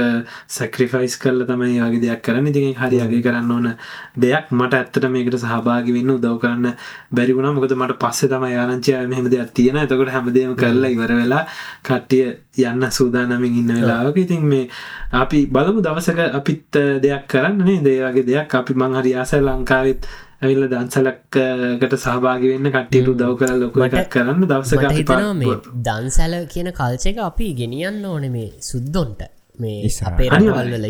සැක්‍රිෆයිස් කරල තමයි වගේ දෙයක් කරන්න. ඉතින් හරි අගේ කරන්න ඕන දෙයක්. මට ඇත්තට මේකට සහභාගි වෙන්න උදව් කරන්න බැරිගුණ මොකද මට පස්සේ තමයි ආරංචය මෙහෙම දෙයක් තියෙන එතකොට හැමදේම කරලා ඉවර වෙලා කට්ටිය යන්න සූදානමින් ඉන්න වෙලාවක. ඉතින් මේ අපි බලමු දවසක අපිත් දෙයක් කරන්නේ දේවගේ දෙයක්. අපි මං හරි ආස ලංකාවෙත් ඇවිල්ල දන්සලක්කට සහභාගි වෙන්න කට්ටියට උදව් කර ලොක එකක් කරන්න දවසක මේ දන්සැල කියන කල්චක අපි ගෙනියන්න ඕන මේ සුද්දොන්ට. මේ අපේ රවල්වල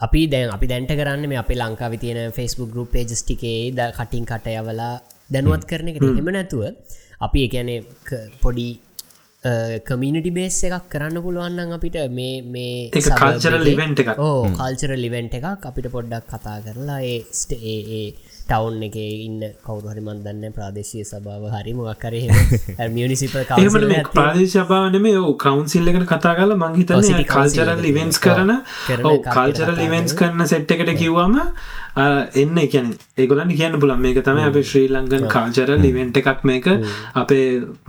අපි දැන් අපි දැන්ට කරන්න මේ අපේ ලංකාව තියෙන ෆෙස්බුක් ගරුප් පේජස්ටිකේ ද කටින් කටයවලා දැනුවත් කරන එක හෙම. නැතුව අපි එකනේ පොඩි කමිනිටි බේස් එකක් කරන්න පුළුවන්න අපිට මේ මේ කල්චර ලිවෙන්ට එකක්. ඕ කල්චර ලිවෙන්ට එකක් අපිට පොඩ්ඩක් කතා කරලා ඒ ස්ට ඒ ටවුන් එක ඉන්න. කවරු හරි මන්දන්න ප්‍රාදේශය සභාව හරි මොක්කර මියනිසිප ප්‍රාදේශභාවනම කවන්සිල්ල එකට කතා කල මංහිතන කල්චරල් ඉවෙන්ස් කරන කල්චරල් ඉවෙන්ස් කරන සෙට් එකට කිව්වාම එන්න එකැන ඒගොලන් කියන්න පුලන් මේක තම අප ශ්‍රී ලංගන් කාල්චරල් ඉවෙන්ට එකක් මේක. අපේ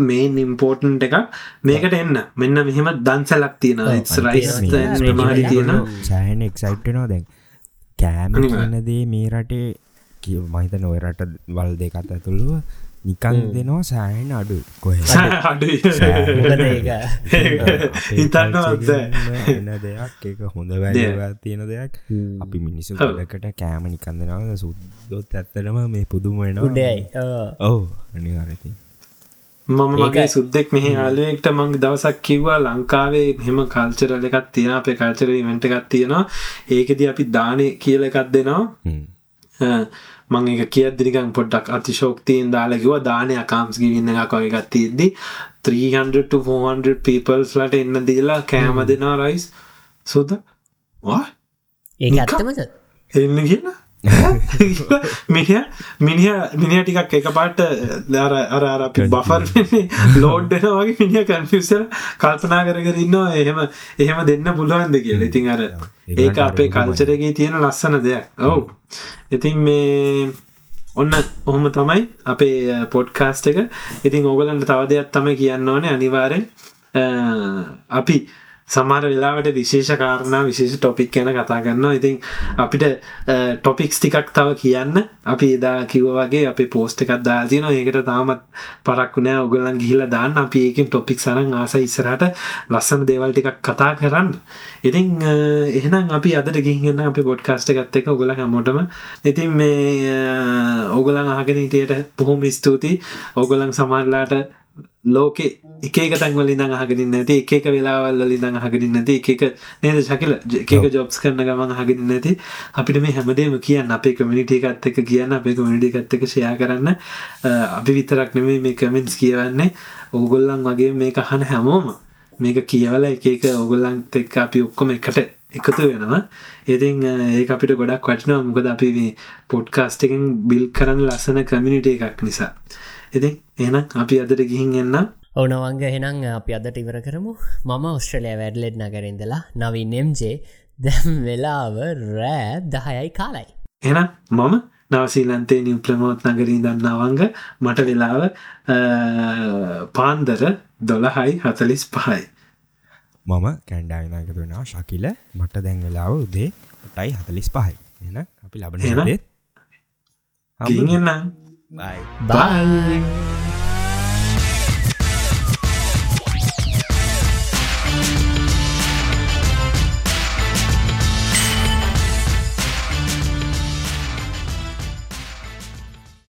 මේන් ඉම්පෝර්ටන්ට එකක්. මේකට එන්න. මෙන්න මෙහෙම දන්සලක් තියෙන මාරි තියෙන සෑන එක්සයිට්නවා දැන්. කෑම දේ මේ රටේ කිය මහිත නොවරට වල් දෙකත් ඇතුළුව නිකං දෙනවා සෑන් අඩු. කොහ හිතන්නවත්ද එන්න දෙයක් එක හොඳ වැදවා තියෙන දෙයක්. අපි මිනිස්සු ගලකට කෑම නිකන්දනාව සුද්දොත් ඇත්තටම මේ පුදුම වෙනවා. උඩයි. ඔවු. අනිවාරති මම මගේ සුද්දෙක් මෙහි ආලුවෙක්ට මං දවසක් කිව්වා ලංකාවේ හෙම කල්චරල එකක් තියෙන අපේ කල්චර ඉවෙන්ට එකක් තියෙනවා. ඒකෙද අපි දානය කියල එකක් දෙනවා මං එක කියද්දිනිකන් පොඩ්ඩක් අතිශෝක්තියෙන් දාලකිව දානය අකාම්ස් ගිවින්න එකක් වගේ ගත්තියද්දි 300 peoples ලට එන්න දීලා කෑම දෙනා රයිස් සුද? වා ඒ ඇත්තමද? එන්න කියලා මිනිිය මිනිිය මිනිිය ටිකක් එක පාට දර අර අර අපි බෆර් ලෝඩ්ඩන වගේ මිනිිය කැන්ෆිසල් කල්පනා කරකර ඉන්නවා. එහෙම එහෙම දෙන්න පුළුවන්ද කියල. ඉතින් අර ඒක අපේ කල්චරගේ තියෙන ලස්සන දෙයක්. ඔවු. ඉතින් මේ ඔන්න ඔහොම තමයි අපේ පොඩ්කාස්ට එක. ඉතින් ඕගලන්ට තව දෙයක් තම කියන්න ඕනේ අනිවාරෙන් අපි සමාර වෙලාවට විශේෂ කාරණා විශේෂ ටොපික් ගැන කතා කරන්නවා ඉතින් අපිට ටොපික්ස් ටිකක් තව කියන්න. අපි එදා කිව්ව වගේ අපි පෝස්ට් එකක් දාලා තියෙනවා. ඒකට තාමත් පරක්කු නෑ. ඔයගොල්ලන් ගිහිල්ලා දාන්න. අපි ඒකෙන් ටොපික්ස් අරන් ආසයි ඉස්සරහට ලස්සන දේවල් ටිකක් කතා කරන්න. ඉතින් එහෙනම් අපි අදට ගිහින් යන්න අපේ පොඩ්කාස්ට් එකත් එක්ක ඔයගොල්ලන් හැමෝටම. ඉතින් මේ ඔයගොල්ලන් අහගෙන හිටියට බොහොම ස්තුතියි. ඔයගොල්ලන් සමහරලාට ලෝකෙ එකක තැන්වලින් අහගෙන නැති එකක වෙලාවල් වලින් අහගෙන නැති එකක නේද ශකිල? එකක ජොබ්ස් කරන ගමන් අහගෙන නැති. අපිට මේ හැමදේම කියන්න අපේ කමිනිිට එකත් එක කියන්න අපේ කමිනිටි එකත් එක ෂයා කරන්න අපි විතරක් නෙමේ මේ කමෙන්ස් කියවන්නේ. ඕගොල්ලන් වගේ මේ අහන හැමෝම මේක කියවල එක ඔගොල්ලන්ත එක් අපි ඔක්කොම එකට එකතු වෙනවා. ඉතින් ඒ අපිට ගොඩක් වටිනවා. මොකද අපි පොඩ්කාස්ටකින් බිල් කරන්න ලස්සන කමිනිට එකක් නිසා ඉතින් එනම් අපි අදට ගිහින් එන්නම්. ඕනවංග හෙනම් අපි අදට ඉවර කරමු. මම ඔස්ට්‍රලයා වැඩ්ලෙඩ් නගරින්දලා නවී නෙම්ජේ දැම් වෙලාව රෑ දහයයි කාලයි. එනම් මම නවසීලන්තේ නිම් ප්‍රමෝත් නගරින් දන්නවංග මට වෙලාව පාන්දර දොළහයි හතලිස් පහයි. මම කැන්ඩාවිනායක දුනා ශකිල. මට දැන් වෙලාව උදේ ටයි හතලිස් පහයි. එන අපි ලබන එහෙනම්? දේ ගිහින් එන්නම් බයි බයි